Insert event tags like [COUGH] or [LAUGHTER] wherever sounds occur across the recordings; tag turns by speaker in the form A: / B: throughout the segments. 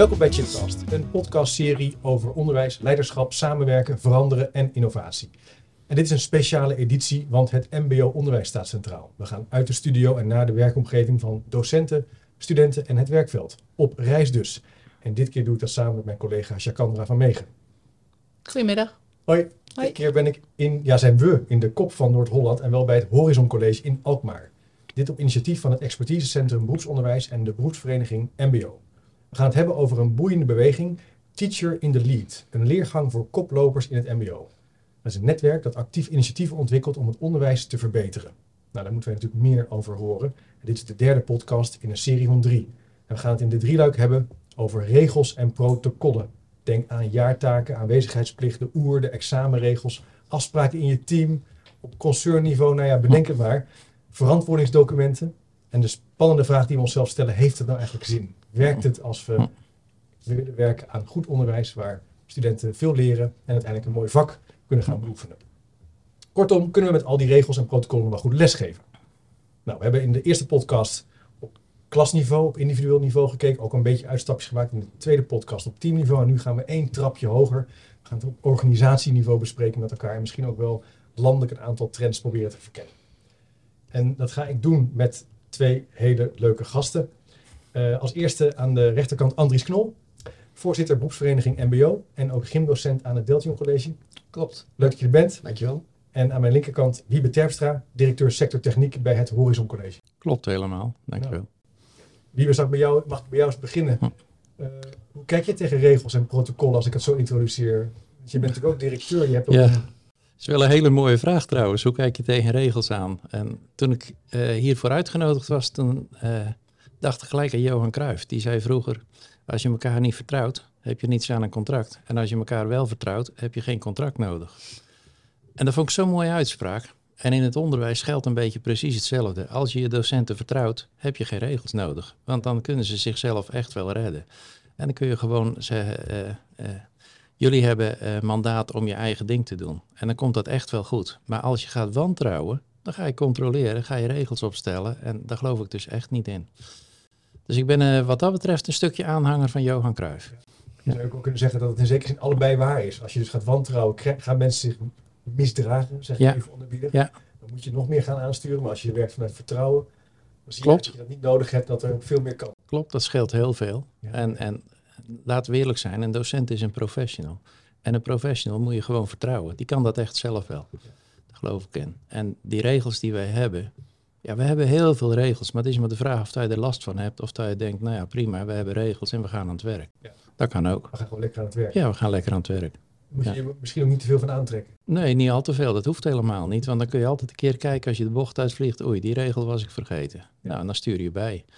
A: Welkom bij Chipcast, een podcastserie over onderwijs, leiderschap, samenwerken, veranderen en innovatie. En dit is een speciale editie, want het MBO-onderwijs staat centraal. We gaan uit de studio en naar de werkomgeving van docenten, studenten en het werkveld. Op reis dus. En dit keer doe ik dat samen met mijn collega Jacandra van Megen.
B: Goedemiddag.
A: Hoi.
B: Hoi.
A: Dit keer ben ik in, ja, zijn we in de kop van Noord-Holland en wel bij het Horizon College in Alkmaar. Dit op initiatief van het Expertisecentrum Beroepsonderwijs en de beroepsvereniging MBO. We gaan het hebben over een boeiende beweging, Teacher in the Lead, een leergang voor koplopers in het MBO. Dat is een netwerk dat actief initiatieven ontwikkelt om het onderwijs te verbeteren. Nou, daar moeten we natuurlijk meer over horen. En dit is de derde podcast in een serie van drie. En we gaan het in de drieluik hebben over regels en protocollen. Denk aan jaartaken, aanwezigheidsplicht, de oer, de examenregels, afspraken in je team, op concernniveau, nou ja, bedenk het maar. Verantwoordingsdocumenten. En de spannende vraag die we onszelf stellen, heeft het nou eigenlijk zin? Werkt het als we willen werken aan goed onderwijs waar studenten veel leren en uiteindelijk een mooi vak kunnen gaan beoefenen? Kortom, kunnen we met al die regels en protocollen wel goed lesgeven? Nou, we hebben in de eerste podcast op klasniveau, op individueel niveau gekeken, ook een beetje uitstapjes gemaakt. In de tweede podcast op teamniveau. En nu gaan we één trapje hoger. We gaan het op organisatieniveau bespreken met elkaar en misschien ook wel landelijk een aantal trends proberen te verkennen. En dat ga ik doen met twee hele leuke gasten. Eh, als eerste aan de rechterkant Andries Knol, voorzitter beroepsvereniging MBO en ook gymdocent aan het Deltion College.
C: Klopt,
A: Leuk dat je er bent.
C: dankjewel.
A: En aan mijn linkerkant Wiebe Terpstra, directeur sector techniek bij het Horizon College.
D: Klopt helemaal, dankjewel.
A: Wiebe, zou ik bij jou, mag ik bij jou eens beginnen? Uh, hoe kijk je tegen regels en protocollen als ik het zo introduceer? Want je bent natuurlijk ook directeur, je hebt ook
D: Ja.
A: een-
D: is wel een hele mooie vraag trouwens. Hoe kijk je tegen regels aan? En toen ik eh, hiervoor uitgenodigd was, toen eh, dacht ik gelijk aan Johan Cruijff. Die zei vroeger, als je elkaar niet vertrouwt, heb je niets aan een contract. En als je elkaar wel vertrouwt, heb je geen contract nodig. En dat vond ik zo'n mooie uitspraak. En in het onderwijs geldt een beetje precies hetzelfde. Als je je docenten vertrouwt, heb je geen regels nodig. Want dan kunnen ze zichzelf echt wel redden. En dan kun je gewoon zeggen, eh, jullie hebben eh, mandaat om je eigen ding te doen. En dan komt dat echt wel goed. Maar als je gaat wantrouwen, dan ga je controleren, ga je regels opstellen. En daar geloof ik dus echt niet in. Dus ik ben eh, wat dat betreft een stukje aanhanger van Johan Cruijff.
A: Je zou ook kunnen zeggen dat het in zekere zin allebei waar is. Als je dus gaat wantrouwen, gaan mensen zich misdragen, zeg ik
D: Ja.
A: even onderbiedig.
D: Ja.
A: Dan moet je nog meer gaan aansturen. Maar als je werkt vanuit vertrouwen, dan zie je
D: Klopt.
A: dat je dat niet nodig hebt, dat er veel meer kan.
D: Klopt, dat scheelt heel veel.
A: Ja.
D: En, en laten we eerlijk zijn, een docent is een professional. En een professional moet je gewoon vertrouwen. Die kan dat echt zelf wel. Daar geloof ik in. En die regels die wij hebben. Ja, we hebben heel veel regels. Maar het is maar de vraag of je er last van hebt. Of dat je denkt, nou ja, prima, we hebben regels en we gaan aan het werk.
A: Ja.
D: Dat kan ook.
A: We gaan gewoon lekker aan het werk.
D: Ja, we gaan lekker aan het werk.
A: Moet je
D: Ja.
A: je misschien ook niet te veel van aantrekken.
D: Nee, niet al te veel. Dat hoeft helemaal niet. Want dan kun je altijd een keer kijken als je de bocht uitvliegt. Oei, die regel was ik vergeten. Nou, en dan stuur je bij.
A: Ja.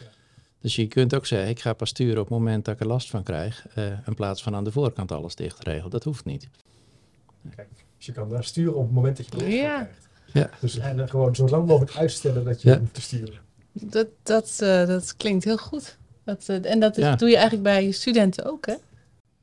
D: Dus je kunt ook zeggen, ik ga pas sturen op het moment dat ik er last van krijg. eh, in plaats van aan de voorkant alles dicht te regelen. Dat hoeft niet.
A: Kijk, dus je kan daar sturen op het moment dat je er last van
B: Ja.
A: krijgt.
D: Ja.
A: Dus en dan gewoon zo lang mogelijk uitstellen dat je
D: Ja.
A: hoeft te sturen.
B: Dat, dat, eh, dat klinkt heel goed. Dat, eh, en dat is-
D: Ja.
B: doe je eigenlijk bij je studenten ook, hè?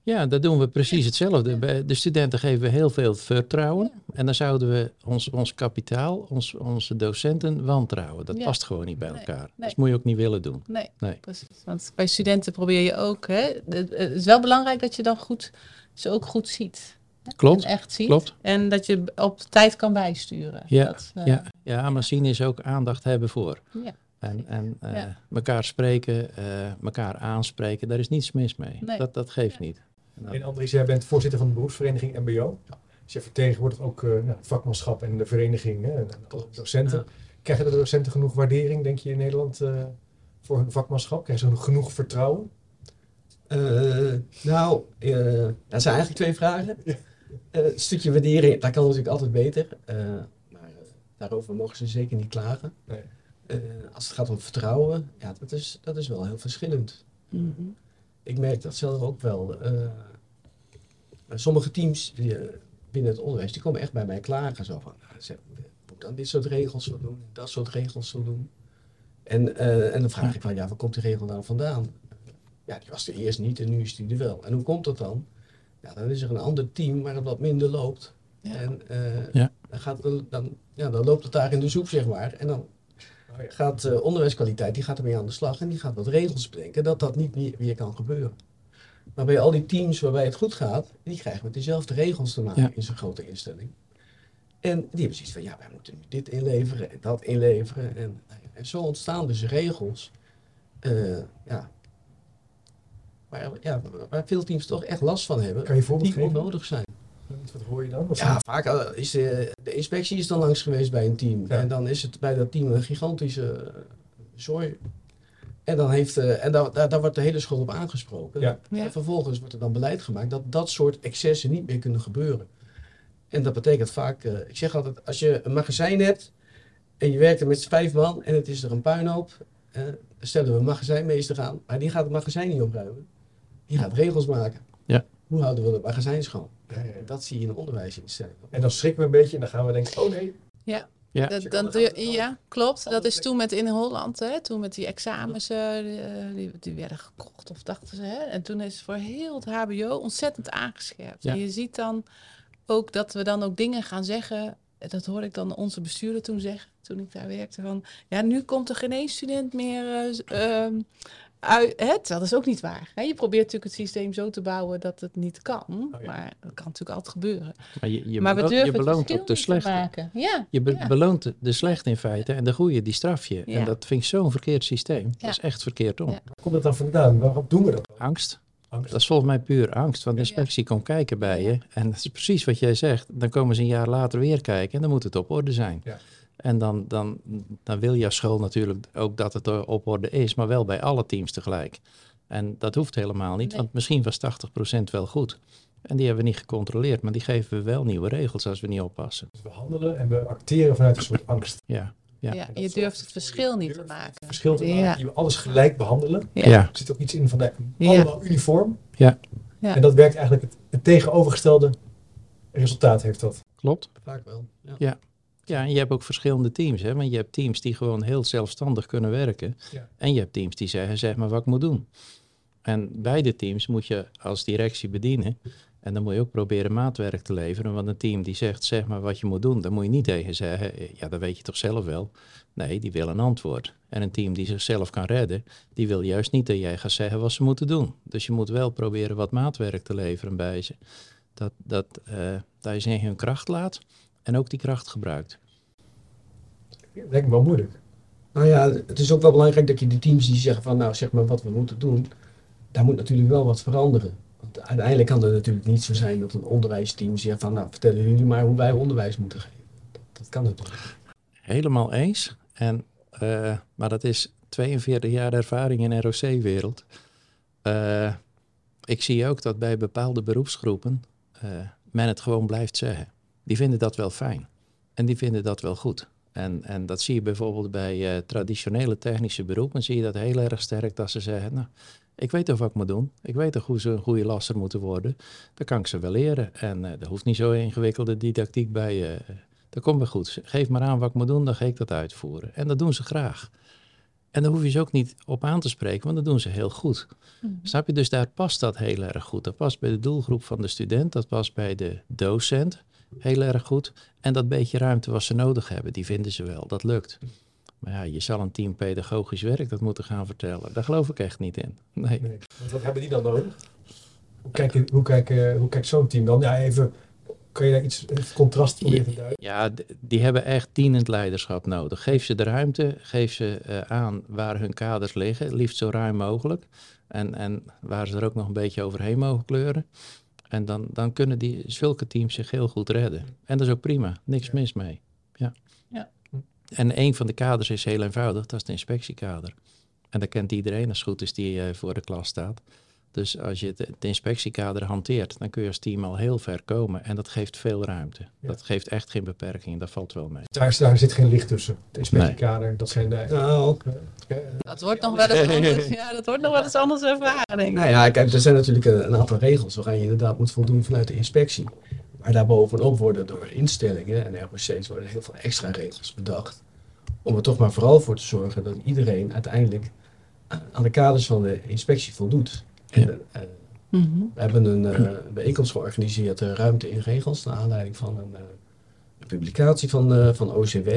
D: Ja, dat doen we precies hetzelfde. Bij de studenten geven we heel veel vertrouwen. En dan zouden we ons, ons kapitaal, ons, onze docenten wantrouwen. Dat
B: Ja.
D: past gewoon niet bij elkaar.
B: nee.
D: Dat moet je ook niet willen doen.
B: Nee,
D: Nee.
B: precies. Want bij studenten probeer je ook, hè? Het is wel belangrijk dat je dan goed, ze ook goed ziet.
D: Klopt,
B: En echt ziet.
D: klopt.
B: En dat je op tijd kan bijsturen.
D: Ja,
B: Dat, eh,
D: Ja, ja, maar zien is ook aandacht hebben voor.
B: Ja.
D: En, en eh,
B: Ja.
D: elkaar spreken, eh elkaar aanspreken, daar is niets mis mee. Dat, dat geeft niet. En
A: En Andries, jij bent voorzitter van de beroepsvereniging MBO. Dus je vertegenwoordigt ook eh, ja, het vakmanschap en de vereniging hè, docenten. Krijgen de docenten genoeg waardering, denk je, in Nederland eh, voor hun vakmanschap? Krijgen ze genoeg vertrouwen?
C: Eh, nou, eh, dat zijn eigenlijk twee vragen. Eh, een stukje waardering, dat kan natuurlijk altijd beter. Eh, maar eh, daarover mogen ze zeker niet klagen.
A: Nee.
C: Eh, als het gaat om vertrouwen, ja, dat is, dat is wel heel verschillend.
B: Mhm.
C: Ik merk dat zelf ook wel. Sommige teams die, eh, binnen het onderwijs, die komen echt bij mij klagen. Zo van, nou, zeg, ik moet dan dit soort regels zo doen, dat soort regels zo doen. En, eh, en dan vraag ik van, ja, waar komt die regel nou vandaan? Ja, die was er eerst niet en nu is die er wel. En hoe komt dat dan? Ja, dan is er een ander team waar het wat minder loopt.
B: Ja.
C: En eh,
D: Ja.
C: dan, gaat het, dan, ja, dan loopt het daar in de soep, zeg maar. En dan gaat eh, onderwijskwaliteit die gaat ermee aan de slag en die gaat wat regels bedenken dat dat niet meer, weer kan gebeuren. Maar bij al die teams waarbij het goed gaat, die krijgen met dezelfde regels te maken
D: Ja.
C: in zo'n grote instelling. En die hebben zoiets van, ja, wij moeten nu dit inleveren en dat inleveren. En, en zo ontstaan dus regels. eh, ja, waar, ja, waar veel teams toch echt last van hebben,
A: Kan je voorbeeld
C: die onnodig zijn.
A: Wat hoor je dan?
C: Ja, vaak eh, is de, de inspectie is dan langs geweest bij een team.
A: Ja.
C: En dan is het bij dat team een gigantische eh, zooi. En, dan heeft, eh, en daar, daar, daar wordt de hele school op aangesproken.
A: Ja.
B: Ja.
C: En vervolgens wordt er dan beleid gemaakt dat dat soort excessen niet meer kunnen gebeuren. En dat betekent vaak, eh, ik zeg altijd, als je een magazijn hebt en je werkt er met vijf man en het is er een puinhoop, dan stellen we een magazijnmeester aan, maar die gaat het magazijn niet opruimen. Die gaat regels maken.
D: Ja.
C: Hoe houden we het magazijn schoon?
A: Ja, ja, ja.
C: Dat zie je in een onderwijsinstelling.
A: En dan schrikken we een beetje en dan gaan we denken, oh nee.
D: Ja.
B: Dat, dan doe je- ja, klopt. Dat is toen met in Holland, hè, toen met die examens, eh, die, eh, die, die werden gekocht of dachten ze. Hè? En toen is het voor heel het HBO ontzettend aangescherpt.
D: Ja.
B: En je ziet dan ook dat we dan ook dingen gaan zeggen. Dat hoorde ik dan onze bestuurder toen zeggen, toen ik daar werkte. Van, ja, nu komt er geen één student meer eh, ehm, uit. Dat is ook niet waar. Hè? Je probeert natuurlijk het systeem zo te bouwen dat het niet kan.
A: ja.
B: Maar dat kan natuurlijk altijd gebeuren.
D: Maar je, je,
B: maar we
D: belo-
B: durven
D: je
B: het
D: beloont ook de slechte.
B: maken. Ja,
D: Je be-
B: ja.
D: beloont de- de slechte in feite en de goede die straf je.
B: Ja.
D: En dat vind ik zo'n verkeerd systeem.
B: Ja.
D: Dat is echt verkeerd om.
B: Ja.
A: Waar komt dat dan vandaan? Waarom doen we dat? dan?
D: Angst.
A: Angst.
D: Dat is volgens mij puur angst. Want de inspectie komt kijken bij je. En dat is precies wat jij zegt. Dan komen ze een jaar later weer kijken en dan moet het op orde zijn.
A: Ja.
D: En dan, dan, dan wil jouw school natuurlijk ook dat het er op orde is, maar wel bij alle teams tegelijk. En dat hoeft helemaal niet,
B: Nee.
D: want misschien was 80% wel goed. En die hebben we niet gecontroleerd, maar die geven we wel nieuwe regels als we niet oppassen.
A: Dus we handelen en we acteren vanuit een soort angst.
D: Ja, ja.
B: Ja,
A: dat
B: je durft het verschil
A: dat je
B: niet te maken.
A: Het verschil te
B: Ja.
A: maken. Je wil alles gelijk behandelen.
B: Ja.
D: ja.
A: Er zit ook iets in van de,
B: Ja.
A: allemaal uniform.
D: Ja.
B: Ja.
A: En dat werkt eigenlijk het, het tegenovergestelde resultaat heeft dat.
D: klopt.
C: Vaak wel. Ja.
D: Ja. En je hebt ook verschillende teams. Hè? Want je hebt teams die gewoon heel zelfstandig kunnen werken.
A: Ja.
D: En je hebt teams die zeggen, zeg maar wat ik moet doen. En beide teams moet je als directie bedienen. En dan moet je ook proberen maatwerk te leveren. Want een team die zegt, zeg maar wat je moet doen, dan moet je niet tegen zeggen, eh, ja, dat weet je toch zelf wel. Nee, die wil een antwoord. En een team die zichzelf kan redden, die wil juist niet dat jij gaat zeggen wat ze moeten doen. Dus je moet wel proberen wat maatwerk te leveren bij ze. Dat, dat, eh, dat je ze in hun kracht laat en ook die kracht gebruikt.
A: Dat lijkt me wel moeilijk.
C: Nou ja, het is ook wel belangrijk dat je die teams die zeggen van nou zeg maar wat we moeten doen, daar moet natuurlijk wel wat veranderen. Want uiteindelijk kan het natuurlijk niet zo zijn dat een onderwijsteam zegt van nou vertellen jullie maar hoe wij onderwijs moeten geven. Dat, dat kan natuurlijk niet.
D: Helemaal eens. En, eh, maar dat is 42 jaar ervaring in ROC-wereld. Eh, ik zie ook dat bij bepaalde beroepsgroepen eh, men het gewoon blijft zeggen. Die vinden dat wel fijn. En die vinden dat wel goed. En, en dat zie je bijvoorbeeld bij eh, traditionele technische beroepen. Zie je dat heel erg sterk dat ze zeggen, nou, ik weet toch wat ik moet doen. Ik weet toch hoe ze een goede lasser moeten worden. Dat kan ik ze wel leren. En eh er hoeft niet zo ingewikkelde didactiek bij. eh dat komt wel goed. Geef maar aan wat ik moet doen, dan ga ik dat uitvoeren. En dat doen ze graag. En daar hoef je ze ook niet op aan te spreken, want dat doen ze heel goed.
B: Mhm.
D: Snap je? Dus daar past dat heel erg goed. Dat past bij de doelgroep van de student, dat past bij de docent heel erg goed. En dat beetje ruimte wat ze nodig hebben, die vinden ze wel. Dat lukt. Maar ja, je zal een team pedagogisch werk dat moeten gaan vertellen. Daar geloof ik echt niet in. Nee.
A: Nee. Want wat hebben die dan nodig? Hoe kijkt, hoe kijkt, eh, hoe kijkt zo'n team dan? Ja, even, kan je daar iets, contrast proberen te duiden?
D: Ja, die hebben echt dienend leiderschap nodig. Geef ze de ruimte, geef ze eh, aan waar hun kaders liggen, liefst zo ruim mogelijk. En, en waar ze er ook nog een beetje overheen mogen kleuren. En dan, dan kunnen die, zulke teams zich heel goed redden. En dat is ook prima, niks
A: Ja.
D: mis mee. Ja.
B: Ja.
D: En een van de kaders is heel eenvoudig, dat is de inspectiekader. En dat kent iedereen als het goed is die eh, voor de klas staat. Dus als je het, het inspectiekader hanteert, dan kun je als team al heel ver komen. En dat geeft veel ruimte.
A: Ja.
D: Dat geeft echt geen beperking. Dat valt wel mee.
A: Daar, daar zit geen licht tussen. Het inspectiekader, dat zijn de...
C: Nou,
A: Eh,
B: Dat wordt nog wel eens anders, ja, dat wordt nog wel eens anders ervaren, denk ik.
C: nou ja, kijk, er zijn natuurlijk een, een aantal regels waaraan je inderdaad moet voldoen vanuit de inspectie. Maar daarbovenop worden door instellingen en RBC's worden heel veel extra regels bedacht. Om er toch maar vooral voor te zorgen dat iedereen uiteindelijk aan de kaders van de inspectie voldoet. En,
D: Ja.
C: eh,
B: Mhm.
C: we hebben een eh, bijeenkomst georganiseerd, eh, Ruimte in Regels, naar aanleiding van een, eh, een publicatie van, eh, van OCW.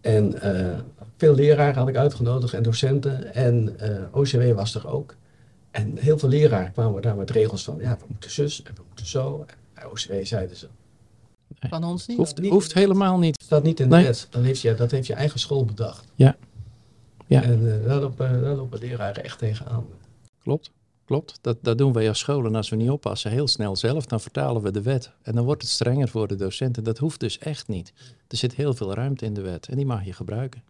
C: En eh, veel leraren had ik uitgenodigd en docenten. En eh, OCW was er ook. En heel veel leraren kwamen daar met regels van, ja, we moeten zus en we moeten zo. En bij OCW zeiden ze,
B: Van ons niet.
D: Hoeft,
C: niet-
D: hoeft helemaal niet.
C: dat staat niet in de
D: Nee.
C: wet. Dat heeft, je, dat heeft je eigen school bedacht.
D: Ja. Ja.
C: En eh, daar, lopen, daar lopen leraren echt tegenaan.
D: Klopt. Klopt. Dat, dat doen wij als scholen als we niet oppassen heel snel zelf. Dan vertalen we de wet. En dan wordt het strenger voor de docenten. Dat hoeft dus echt niet. Er zit heel veel ruimte in de wet. En die mag je gebruiken.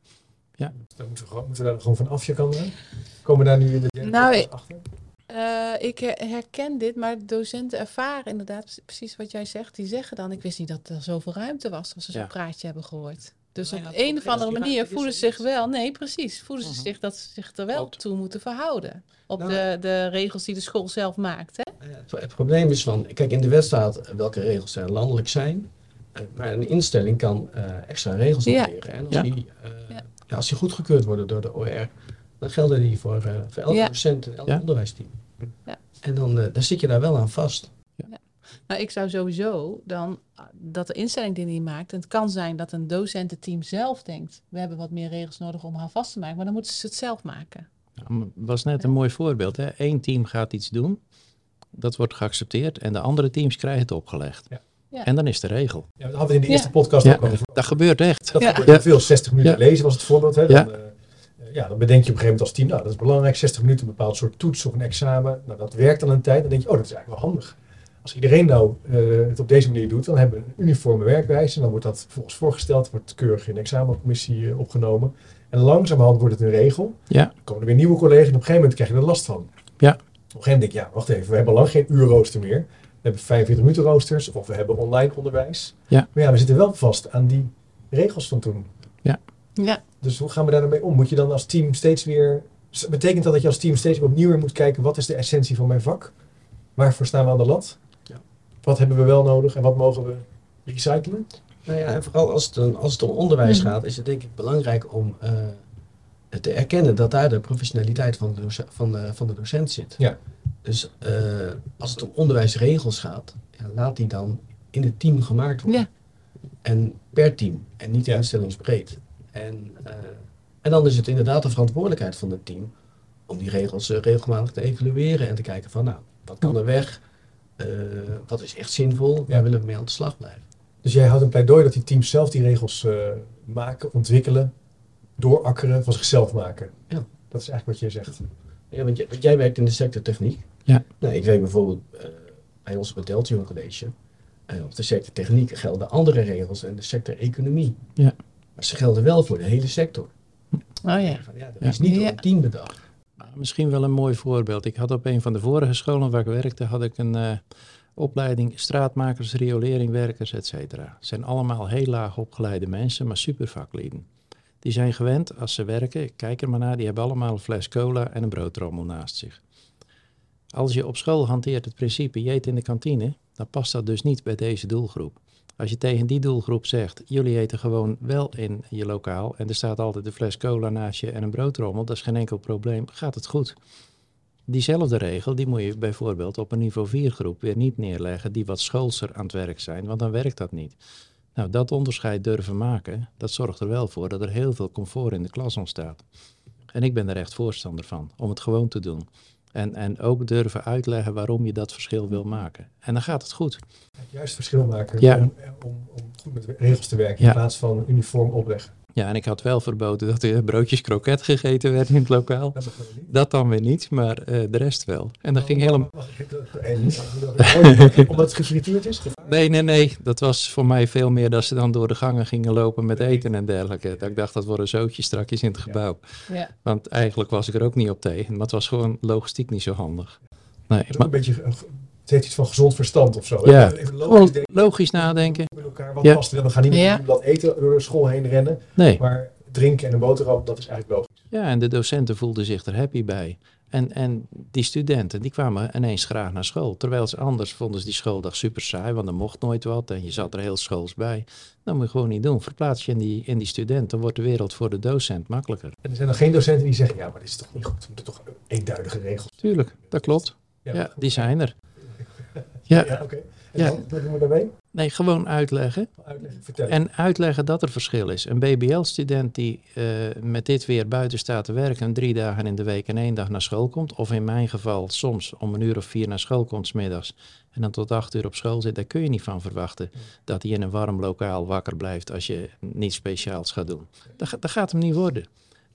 A: Dan moeten we, gewoon, moeten we daar gewoon van af, je kan Komen we daar nu in de derde
B: Nou,
A: achter?
B: Eh, ik her- herken dit, maar docenten ervaren inderdaad precies wat jij zegt. Die zeggen dan, ik wist niet dat er zoveel ruimte was als ze zo'n
D: Ja.
B: praatje hebben gehoord. Dus
C: Nou
B: op een of andere manier voelen ze zich wel, nee precies, voelen ze
D: Mhm.
B: zich dat ze zich er wel toe moeten verhouden. Op
C: Nou,
B: de, de regels die de school zelf maakt. Hè?
C: Het, het probleem is van, kijk in de wet staat welke regels er landelijk zijn. Eh, Maar een instelling kan eh, extra regels
B: Ja.
C: hanteren. En als,
D: Ja.
C: die, eh,
B: Ja.
C: als die goedgekeurd worden door de OR, dan gelden die voor, voor elke docent en elk
D: Ja.
C: onderwijsteam.
B: Ja.
C: En dan, dan zit je daar wel aan vast.
B: Nou, ik zou sowieso dan ah, dat de instelling die die maakt. En het kan zijn dat een docententeam zelf denkt: we hebben wat meer regels nodig om haar vast te maken. Maar dan moeten ze het zelf maken.
D: Nou, was net een mooi voorbeeld. Hè? Eén team gaat iets doen. Dat wordt geaccepteerd. En de andere teams krijgen het opgelegd.
A: Ja.
B: Ja.
D: En dan is de regel.
A: Ja, dat hadden we in de
B: Ja.
A: eerste podcast
D: Ja.
A: ook over.
D: Dat gebeurt echt.
A: Dat
B: Ja.
A: gebeurt heel veel. 60 minuten
D: Ja.
A: lezen was het voorbeeld. Hè?
D: Ja.
A: Dan, eh, ja, dan bedenk je op een gegeven moment als team, nou dat is belangrijk, 60 minuten, een bepaald soort toets of een examen. Nou, dat werkt dan een tijd. Dan denk je, oh, dat is eigenlijk wel handig. Als iedereen nou eh, het op deze manier doet, dan hebben we een uniforme werkwijze. En dan wordt dat volgens voorgesteld, wordt keurig in de examencommissie eh, opgenomen. En langzamerhand wordt het een regel.
D: Ja.
A: Dan komen er weer nieuwe collega's en op een gegeven moment krijg je er last van.
D: Ja.
A: Op een gegeven moment denk je, ja, wacht even, we hebben al lang geen uurrooster meer. We hebben 45 minuten roosters of we hebben online onderwijs.
D: Ja.
A: Maar ja, we zitten wel vast aan die regels van toen.
B: Ja,
A: Dus hoe gaan we daar dan mee om? Moet je dan als team steeds weer. Betekent dat dat je als team steeds weer opnieuw weer moet kijken wat is de essentie van mijn vak? Waarvoor staan we aan de lat? Wat hebben we wel nodig en wat mogen we recyclen?
C: Nou ja, en vooral als het, een- als het om onderwijs
B: Mhm.
C: gaat, is het denk ik belangrijk om eh, te erkennen dat daar de professionaliteit van de, doce- van de, van de docent zit.
A: Ja.
C: Dus eh, als het om onderwijsregels gaat, ja, laat die dan in het team gemaakt worden.
B: Ja.
C: En per team en niet
A: Ja.
C: instellingsbreed. En, eh, en dan is het inderdaad de verantwoordelijkheid van het team om die regels regelmatig te evalueren en te kijken van nou, wat kan er weg? Eh, wat is echt zinvol? Waar
A: Ja.
C: willen we mee aan de slag blijven?
A: Dus jij houdt een pleidooi dat die teams zelf die regels eh, maken, ontwikkelen, doorakkeren, van zichzelf maken.
C: Ja.
A: Dat is eigenlijk wat je zegt.
C: Ja, want, jij, want jij werkt in de sector techniek.
D: Ja.
C: Nou, ik weet bijvoorbeeld eh, bij ons op het Deltion College, op de sector techniek gelden andere regels dan de sector economie.
D: Ja.
C: Maar ze gelden wel voor de hele sector.
B: oh ja.
C: Van, ja, dat
D: Ja.
C: is niet door
B: Ja.
C: een team bedacht.
D: Misschien wel een mooi voorbeeld. Ik had op een van de vorige scholen waar ik werkte, had ik een eh, opleiding straatmakers, rioleringwerkers, et cetera. Het zijn allemaal heel laag opgeleide mensen, maar super vaklieden. Die zijn gewend als ze werken, kijk er maar naar, die hebben allemaal een fles cola en een broodtrommel naast zich. Als je op school hanteert het principe, je eet in de kantine, dan past dat dus niet bij deze doelgroep. Als je tegen die doelgroep zegt, jullie eten gewoon wel in je lokaal en er staat altijd een fles cola naast je en een broodtrommel, dat is geen enkel probleem, gaat het goed. Diezelfde regel, die moet je bijvoorbeeld op een niveau 4 groep weer niet neerleggen, die wat schoolser aan het werk zijn, want dan werkt dat niet. Nou, dat onderscheid durven maken, dat zorgt er wel voor dat er heel veel comfort in de klas ontstaat. En ik ben er echt voorstander van, om het gewoon te doen. En, en ook durven uitleggen waarom je dat verschil wil maken. En dan gaat het goed.
A: Juist verschil maken
D: Ja.
A: om, om, om goed met regels te werken
D: Ja.
A: in plaats van uniform opleggen.
D: Ja, en ik had wel verboden dat er broodjes kroket gegeten werden in het lokaal.
A: Dat.
D: Dat dan weer niet, maar eh, de rest wel. En dat ging helemaal...
A: Oh, [LAUGHS] Omdat het gefrituurd is?
D: Nee, nee, nee. Dat was voor mij veel meer dat ze dan door de gangen gingen lopen met eten en dergelijke. Dat ik dacht, dat worden zootjes strakjes in het gebouw.
B: ja.
D: Want eigenlijk was ik er ook niet op tegen. Maar het was gewoon logistiek niet zo handig. Nee,
A: Het, is ook
D: maar
A: een beetje, een- het heeft iets van gezond verstand of zo.
D: Ja.
A: Even
D: gewoon
A: logisch denken
D: logisch nadenken.
A: met elkaar. Wat
D: Ja.
A: past er? We gaan niet
B: Ja.
A: dat eten door de school heen rennen.
D: Nee.
A: Maar drinken en een boterham, dat is eigenlijk logisch.
D: Ja, en de docenten voelden zich er happy bij. En, en die studenten, die kwamen ineens graag naar school. Terwijl ze anders vonden ze die schooldag super saai, want er mocht nooit wat en je zat er heel schools bij. Dat moet je gewoon niet doen. Verplaats je in die, in die student, dan wordt de wereld voor de docent makkelijker.
A: En er zijn nog geen docenten die zeggen, ja, maar dit is toch niet goed. We moeten toch eenduidige regels.
D: Tuurlijk, dat klopt. Ja,
A: goed.
D: die zijn er. Ja,
A: Ja, oké. En
D: Ja.
A: dan, wat doen we daarmee?
D: nee, gewoon uitleggen.
A: Uitleggen, vertellen.
D: En uitleggen dat er verschil is. Een BBL-student die eh, met dit weer buiten staat te werken en drie dagen in de week en één dag naar school komt, of in mijn geval soms om een uur of vier naar school komt 's middags en dan tot acht uur op school zit, daar kun je niet van verwachten dat hij in een warm lokaal wakker blijft als je niets speciaals gaat doen. Dat gaat hem niet worden.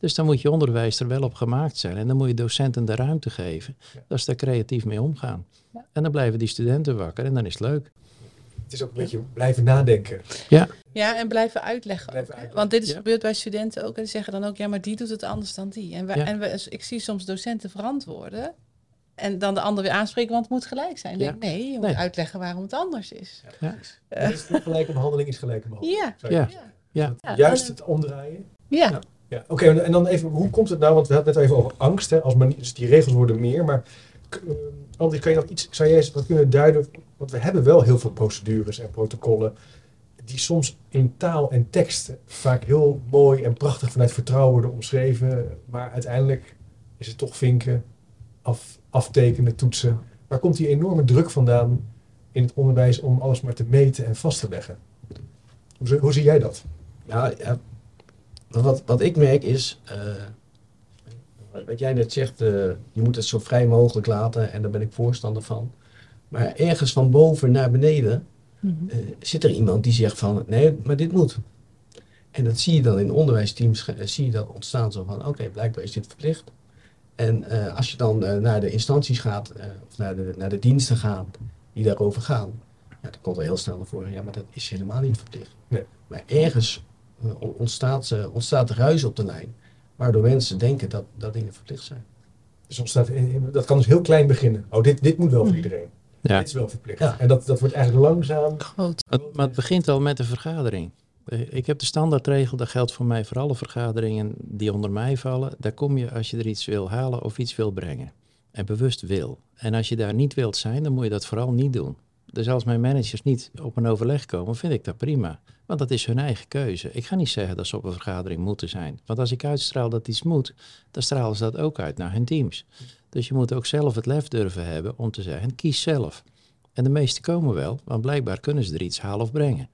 D: Dus dan moet je onderwijs er wel op gemaakt zijn en dan moet je docenten de ruimte geven dat ze daar creatief mee omgaan.
B: Ja.
D: En dan blijven die studenten wakker en dan is het leuk.
A: Het is ook een beetje blijven nadenken.
B: Ja, en blijven uitleggen.
A: Blijven
B: ook, hè.
A: uitleggen.
B: Want dit is
D: Ja.
B: gebeurd bij studenten ook. En die zeggen dan ook, ja, maar die doet het anders dan die. En, wij,
D: Ja.
B: en we, ik zie soms docenten verantwoorden. En dan de ander weer aanspreken, want het moet gelijk zijn.
D: Ja.
B: denk, nee, je moet
D: Nee.
B: uitleggen waarom het anders is.
D: Ja.
B: Eh,
A: Is het gelijke behandeling is gelijke behandeling.
B: ja.
D: Ja. Ja.
B: Ja.
A: Juist het omdraaien.
B: Ja.
A: Ja, oké. en- dan even, hoe komt het nou? Want we hadden het net even over angst. Hè, als dus die regels worden meer. Maar k- eh, André, kan je nog iets, zou jij wat kunnen duiden? Want we hebben wel heel veel procedures en protocollen. Die soms in taal en tekst vaak heel mooi en prachtig vanuit vertrouwen worden omschreven. Maar uiteindelijk is het toch vinken, af, aftekenen, toetsen. Waar komt die enorme druk vandaan in het onderwijs om alles maar te meten en vast te leggen? Hoe, hoe zie jij dat?
C: Ja, ja. Wat, wat ik merk is, eh, wat- jij net zegt, eh, je moet het zo vrij mogelijk laten en daar ben ik voorstander van. Maar ergens van boven naar beneden
B: Mhm.
C: eh, zit er iemand die zegt van, nee, maar dit moet. En dat zie je dan in onderwijsteams, zie je dat ontstaan zo van, oké, blijkbaar is dit verplicht. En eh, als je dan eh, naar de instanties gaat, eh, of naar de, naar de diensten gaat die daarover gaan, ja, dan komt er heel snel naar voren, ja, maar dat is helemaal niet verplicht.
A: Nee.
C: Maar ergens ontstaat, eh, ontstaat er ruis op de lijn, waardoor mensen denken dat, dat dingen verplicht zijn.
A: Dus ontstaat, dat kan dus heel klein beginnen. Oh, dit, dit moet wel voor iedereen.
D: Ja.
A: Dit is wel verplicht.
C: Ja.
A: En dat, dat wordt eigenlijk langzaam.
B: Groot.
D: Het, maar het begint al met de vergadering. Eh, Ik heb de standaardregel, dat geldt voor mij voor alle vergaderingen die onder mij vallen. Daar kom je als je er iets wil halen of iets wil brengen. En bewust wil. En als je daar niet wilt zijn, dan moet je dat vooral niet doen. Dus als mijn managers niet op een overleg komen, vind ik dat prima. Want dat is hun eigen keuze. Ik ga niet zeggen dat ze op een vergadering moeten zijn. Want als ik uitstraal dat iets moet, dan stralen ze dat ook uit naar hun teams. Dus je moet ook zelf het lef durven hebben om te zeggen, kies zelf. En de meesten komen wel, want blijkbaar kunnen ze er iets halen of brengen.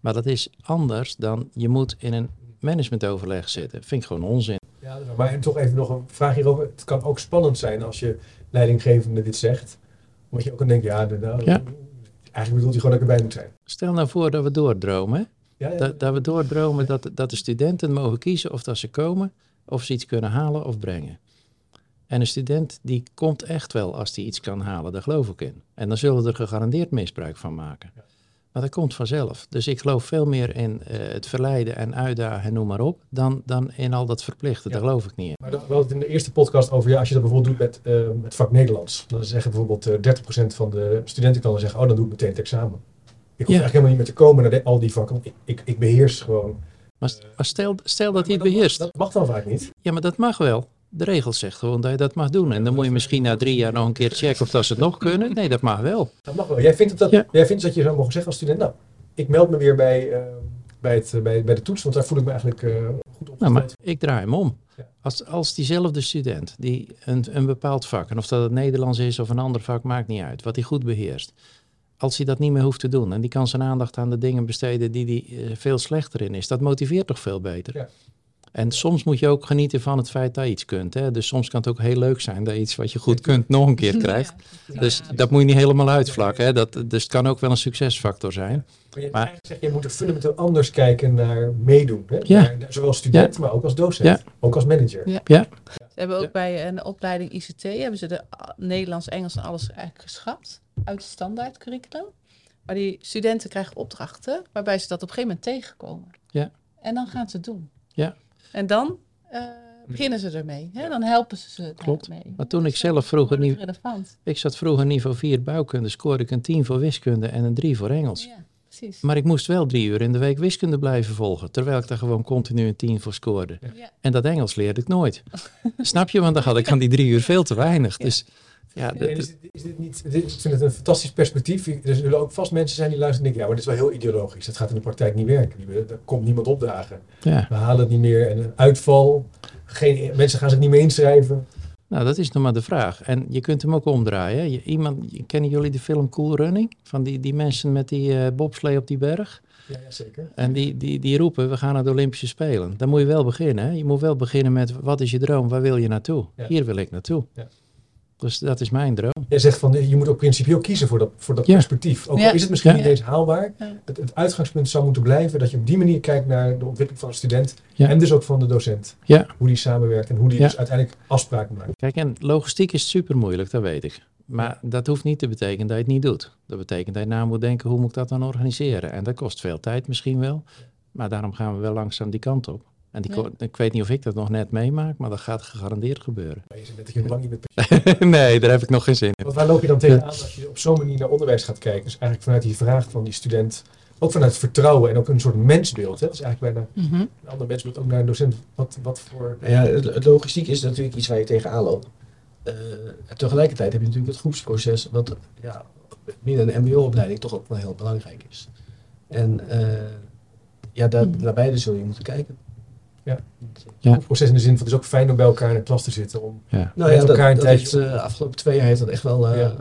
D: Maar dat is anders dan je moet in een managementoverleg zitten. Vind ik gewoon onzin.
A: Ja, maar toch even nog een vraag hierover. Het kan ook spannend zijn als je leidinggevende dit zegt. Omdat je ook kan denken, ja, nou,
D: Ja.
A: Eigenlijk bedoelt hij gewoon dat ik erbij moet zijn.
D: Stel nou voor dat we doordromen.
A: Ja, ja.
D: Dat, dat we doordromen dat, dat de studenten mogen kiezen of dat ze komen, of ze iets kunnen halen of brengen. En een student die komt echt wel als hij iets kan halen, daar geloof ik in. En dan zullen we er gegarandeerd misbruik van maken. Maar dat komt vanzelf. Dus ik geloof veel meer in eh, het verleiden en uitdagen en noem maar op, dan, dan in al dat verplichten.
A: Ja.
D: Daar geloof ik niet in.
A: Maar dan- we hadden het in de eerste podcast over, ja, als je dat bijvoorbeeld doet met eh, het vak Nederlands. Dan zeggen bijvoorbeeld eh 30% van de studenten kan dan zeggen, oh, dan doe ik meteen het examen. Ik hoef
D: Ja.
A: eigenlijk helemaal niet meer te komen naar de- al die vakken, want ik, ik, ik beheers gewoon.
D: Maar, maar stel, stel dat hij het beheerst.
A: Dat mag dan vaak niet.
D: Ja, maar dat mag wel. De regel zegt gewoon dat je dat mag doen. En dan moet je misschien na drie jaar nog een keer checken of dat ze het nog kunnen. Nee, dat mag wel.
A: Dat mag wel. Jij vindt, het dat,
D: Ja.
A: jij vindt dat je zou mogen zeggen als student, nou, ik meld me weer bij, eh, bij, het, bij, bij de toets, want daar voel ik me eigenlijk eh, goed op.
D: Nou, maar ik draai hem om.
A: Ja.
D: Als, als diezelfde student die een, een bepaald vak, en of dat het Nederlands is of een ander vak, maakt niet uit, wat hij goed beheerst. Als hij dat niet meer hoeft te doen en die kan zijn aandacht aan de dingen besteden die hij eh, veel slechter in is, dat motiveert toch veel beter.
A: Ja.
D: En soms moet je ook genieten van het feit dat je iets kunt. Hè? Dus soms kan het ook heel leuk zijn dat je iets wat je goed kunt nog een keer krijgt. Dus dat moet je niet helemaal uitvlakken. Hè? Dat, dus het kan ook wel een succesfactor zijn.
A: Maar je
D: Maar-
A: zeg je, je moet er fundamenteel anders kijken naar meedoen. Hè?
D: Ja.
A: Naar- zowel als student, maar ook als docent.
D: Ja.
A: Ook als manager.
B: Ja.
D: Ja.
B: Ze hebben ook bij een opleiding ICT hebben ze de ah, Nederlands, Engels en alles eigenlijk geschrapt uit het standaard curriculum. Maar die studenten krijgen opdrachten waarbij ze dat op een gegeven moment tegenkomen.
D: Ja.
B: En dan gaan ze het doen.
D: Ja.
B: En dan eh, beginnen ze ermee. Hè? Dan helpen ze ze
D: Klopt.
B: daarmee.
D: Maar toen ik zelf vroeger niet-
B: relevant.
D: Ik zat vroeger niveau 4 bouwkunde, scoorde ik een 10 voor wiskunde en een 3 voor Engels.
B: Ja, precies.
D: Maar ik moest wel drie uur in de week wiskunde blijven volgen, terwijl ik daar gewoon continu een 10 voor scoorde.
B: Ja.
D: En dat Engels leerde ik nooit. [LAUGHS] Snap je? Want dan had ik aan die drie uur veel te weinig.
B: Ja.
D: Dus ja, Dat-
A: is, dit, is dit niet, dit- ik vind het een fantastisch perspectief. Er zullen ook vast mensen zijn die luisteren en denken, ja, maar dit is wel heel ideologisch. Dat gaat in de praktijk niet werken. Er komt niemand opdagen.
D: ja.
A: We halen het niet meer. En een uitval. Geen, mensen gaan zich niet meer inschrijven.
D: Nou, dat is nog maar de vraag. En je kunt hem ook omdraaien. Je, iemand, kennen jullie de film Cool Running? Van die, die mensen met die eh bobslee op die berg?
A: Ja, ja zeker.
D: En die, die, die roepen, we gaan naar de Olympische Spelen. Dan moet je wel beginnen. Hè? Je moet wel beginnen met, wat is je droom? Waar wil je naartoe?
A: Ja.
D: Hier wil ik naartoe.
A: Ja.
D: Dus dat is mijn droom.
A: Jij zegt van, je moet ook principieel kiezen voor dat, voor dat
D: Ja.
A: perspectief. Ook
B: Ja.
A: al is het misschien
D: Ja.
A: niet eens haalbaar.
B: Ja.
A: Het, het uitgangspunt zou moeten blijven dat je op die manier kijkt naar de ontwikkeling van de student.
D: Ja.
A: En dus ook van de docent.
D: Ja.
A: Hoe die samenwerkt en hoe die
D: Ja.
A: dus uiteindelijk afspraken maakt.
D: Kijk, en logistiek is super moeilijk, dat weet ik. Maar dat hoeft niet te betekenen dat je het niet doet. Dat betekent dat je na moet denken, hoe moet ik dat dan organiseren? En dat kost veel tijd misschien wel. Maar daarom gaan we wel langzaam die kant op. En die ik weet niet of ik dat nog net meemaak, maar dat gaat gegarandeerd gebeuren.
A: Maar je net nog lang niet met [LAUGHS] pensioen
D: nee, daar heb ik nog geen zin in.
A: Want waar loop je dan tegenaan als je op zo'n manier naar onderwijs gaat kijken? Dus eigenlijk vanuit die vraag van die student, ook vanuit vertrouwen en ook een soort mensbeeld. Hè? Dat is eigenlijk bijna
B: Mhm.
A: een ander mensbeeld, ook naar een docent. Wat, wat voor...
C: Ja, logistiek is natuurlijk iets waar je tegenaan loopt. Eh, en tegelijkertijd heb je natuurlijk het groepsproces, wat ja, binnen een mbo-opleiding toch ook wel heel belangrijk is. En eh, ja, daar,
B: Mhm.
C: naar beide zul je moeten kijken.
A: Ja.
D: Ja.
A: proces in de zin van het is ook fijn om bij elkaar in de klas te zitten. Om
D: Ja.
C: Nou
A: Met
C: ja, dat,
A: elkaar een
C: dat
A: tijdje-
C: heeft, eh, afgelopen twee jaar heeft dat echt wel eh,
A: Ja.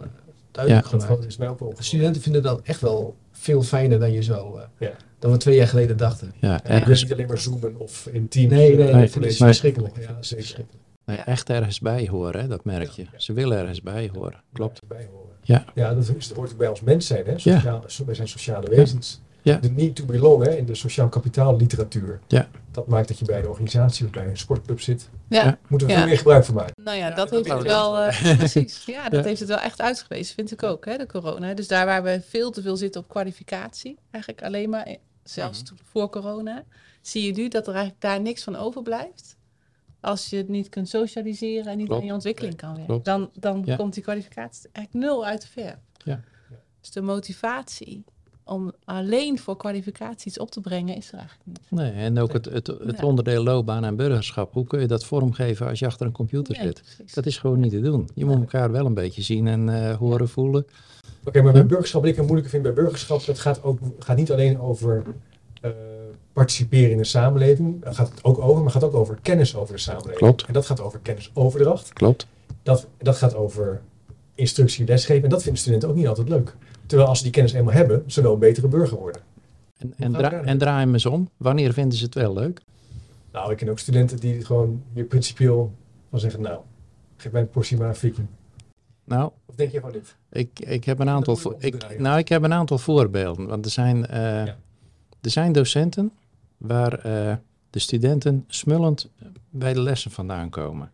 C: duidelijk gemaakt.
A: is mij ook wel
C: De
A: opgevallen.
C: studenten vinden dat echt wel veel fijner dan je zo, eh,
A: Ja.
C: dan we twee jaar geleden dachten.
D: Ja,
A: kunt niet alleen maar zoomen of in teams.
C: Nee, nee, nee,
D: nee,
C: dat
A: college.
C: is
D: nee.
C: verschrikkelijk.
A: Ja,
C: Dat is
A: zeker.
C: verschrikkelijk.
D: nee, echt ergens bij horen, hè, dat merk je.
A: Ja, ja.
D: Ze willen ergens bij horen, klopt.
A: Bij horen.
D: Ja.
A: ja, dat, is, dat hoort ook bij ons mens zijn. Hè? Sociaal, Wij zijn sociale wezens.
D: Ja.
A: De need to belong hè, in de sociaal kapitaal literatuur.
D: Ja.
A: Dat maakt dat je bij een organisatie of bij een sportclub zit.
B: Ja.
A: Moeten we
B: Ja.
A: veel meer gebruik van maken.
B: Nou ja,
A: Ja,
B: dat heeft het wel, eh, [LAUGHS] precies. Ja, dat
D: Ja.
B: heeft het wel echt uitgewezen, vind ik ook, hè, de corona. Dus daar waar we veel te veel zitten op kwalificatie, eigenlijk alleen maar, zelfs
D: Mhm.
B: voor corona, zie je nu dat er eigenlijk daar niks van overblijft. Als je het niet kunt socialiseren en niet
D: Klopt.
B: aan je ontwikkeling kan werken,
D: Klopt.
B: dan, dan
D: Ja.
B: komt die kwalificatie eigenlijk nul uit de verf.
D: Ja.
B: Dus de motivatie om alleen voor kwalificatie iets op te brengen is er eigenlijk niet.
D: Nee, en ook het, het, het
B: Ja.
D: onderdeel loopbaan en burgerschap. Hoe kun je dat vormgeven als je achter een computer
B: Nee,
D: zit?
B: precies.
D: Dat is gewoon niet te doen. Je moet elkaar wel een beetje zien en eh, horen, voelen.
A: Oké, maar bij burgerschap, wat ik het moeilijker vind bij burgerschap, dat gaat, ook, gaat niet alleen over eh, participeren in de samenleving. Daar gaat het ook over, maar gaat ook over kennis over de samenleving.
D: Klopt.
A: En dat gaat over kennisoverdracht.
D: Klopt.
A: Dat, dat gaat over instructie, lesgeven. En dat vinden studenten ook niet altijd leuk. Terwijl als ze die kennis eenmaal hebben, ze wel een betere burger worden.
D: En, en, dra en draai hem eens om. Wanneer vinden ze het wel leuk?
A: Nou, ik ken ook studenten die gewoon weer principieel van zeggen, nou, geef mij een portie maar viking.
D: Nou,
A: Of denk je van dit?
D: ik, ik, heb een aantal ik, nou, ik heb een aantal voorbeelden. Want er zijn, eh,
A: Ja.
D: er zijn docenten waar eh, de studenten smullend bij de lessen vandaan komen.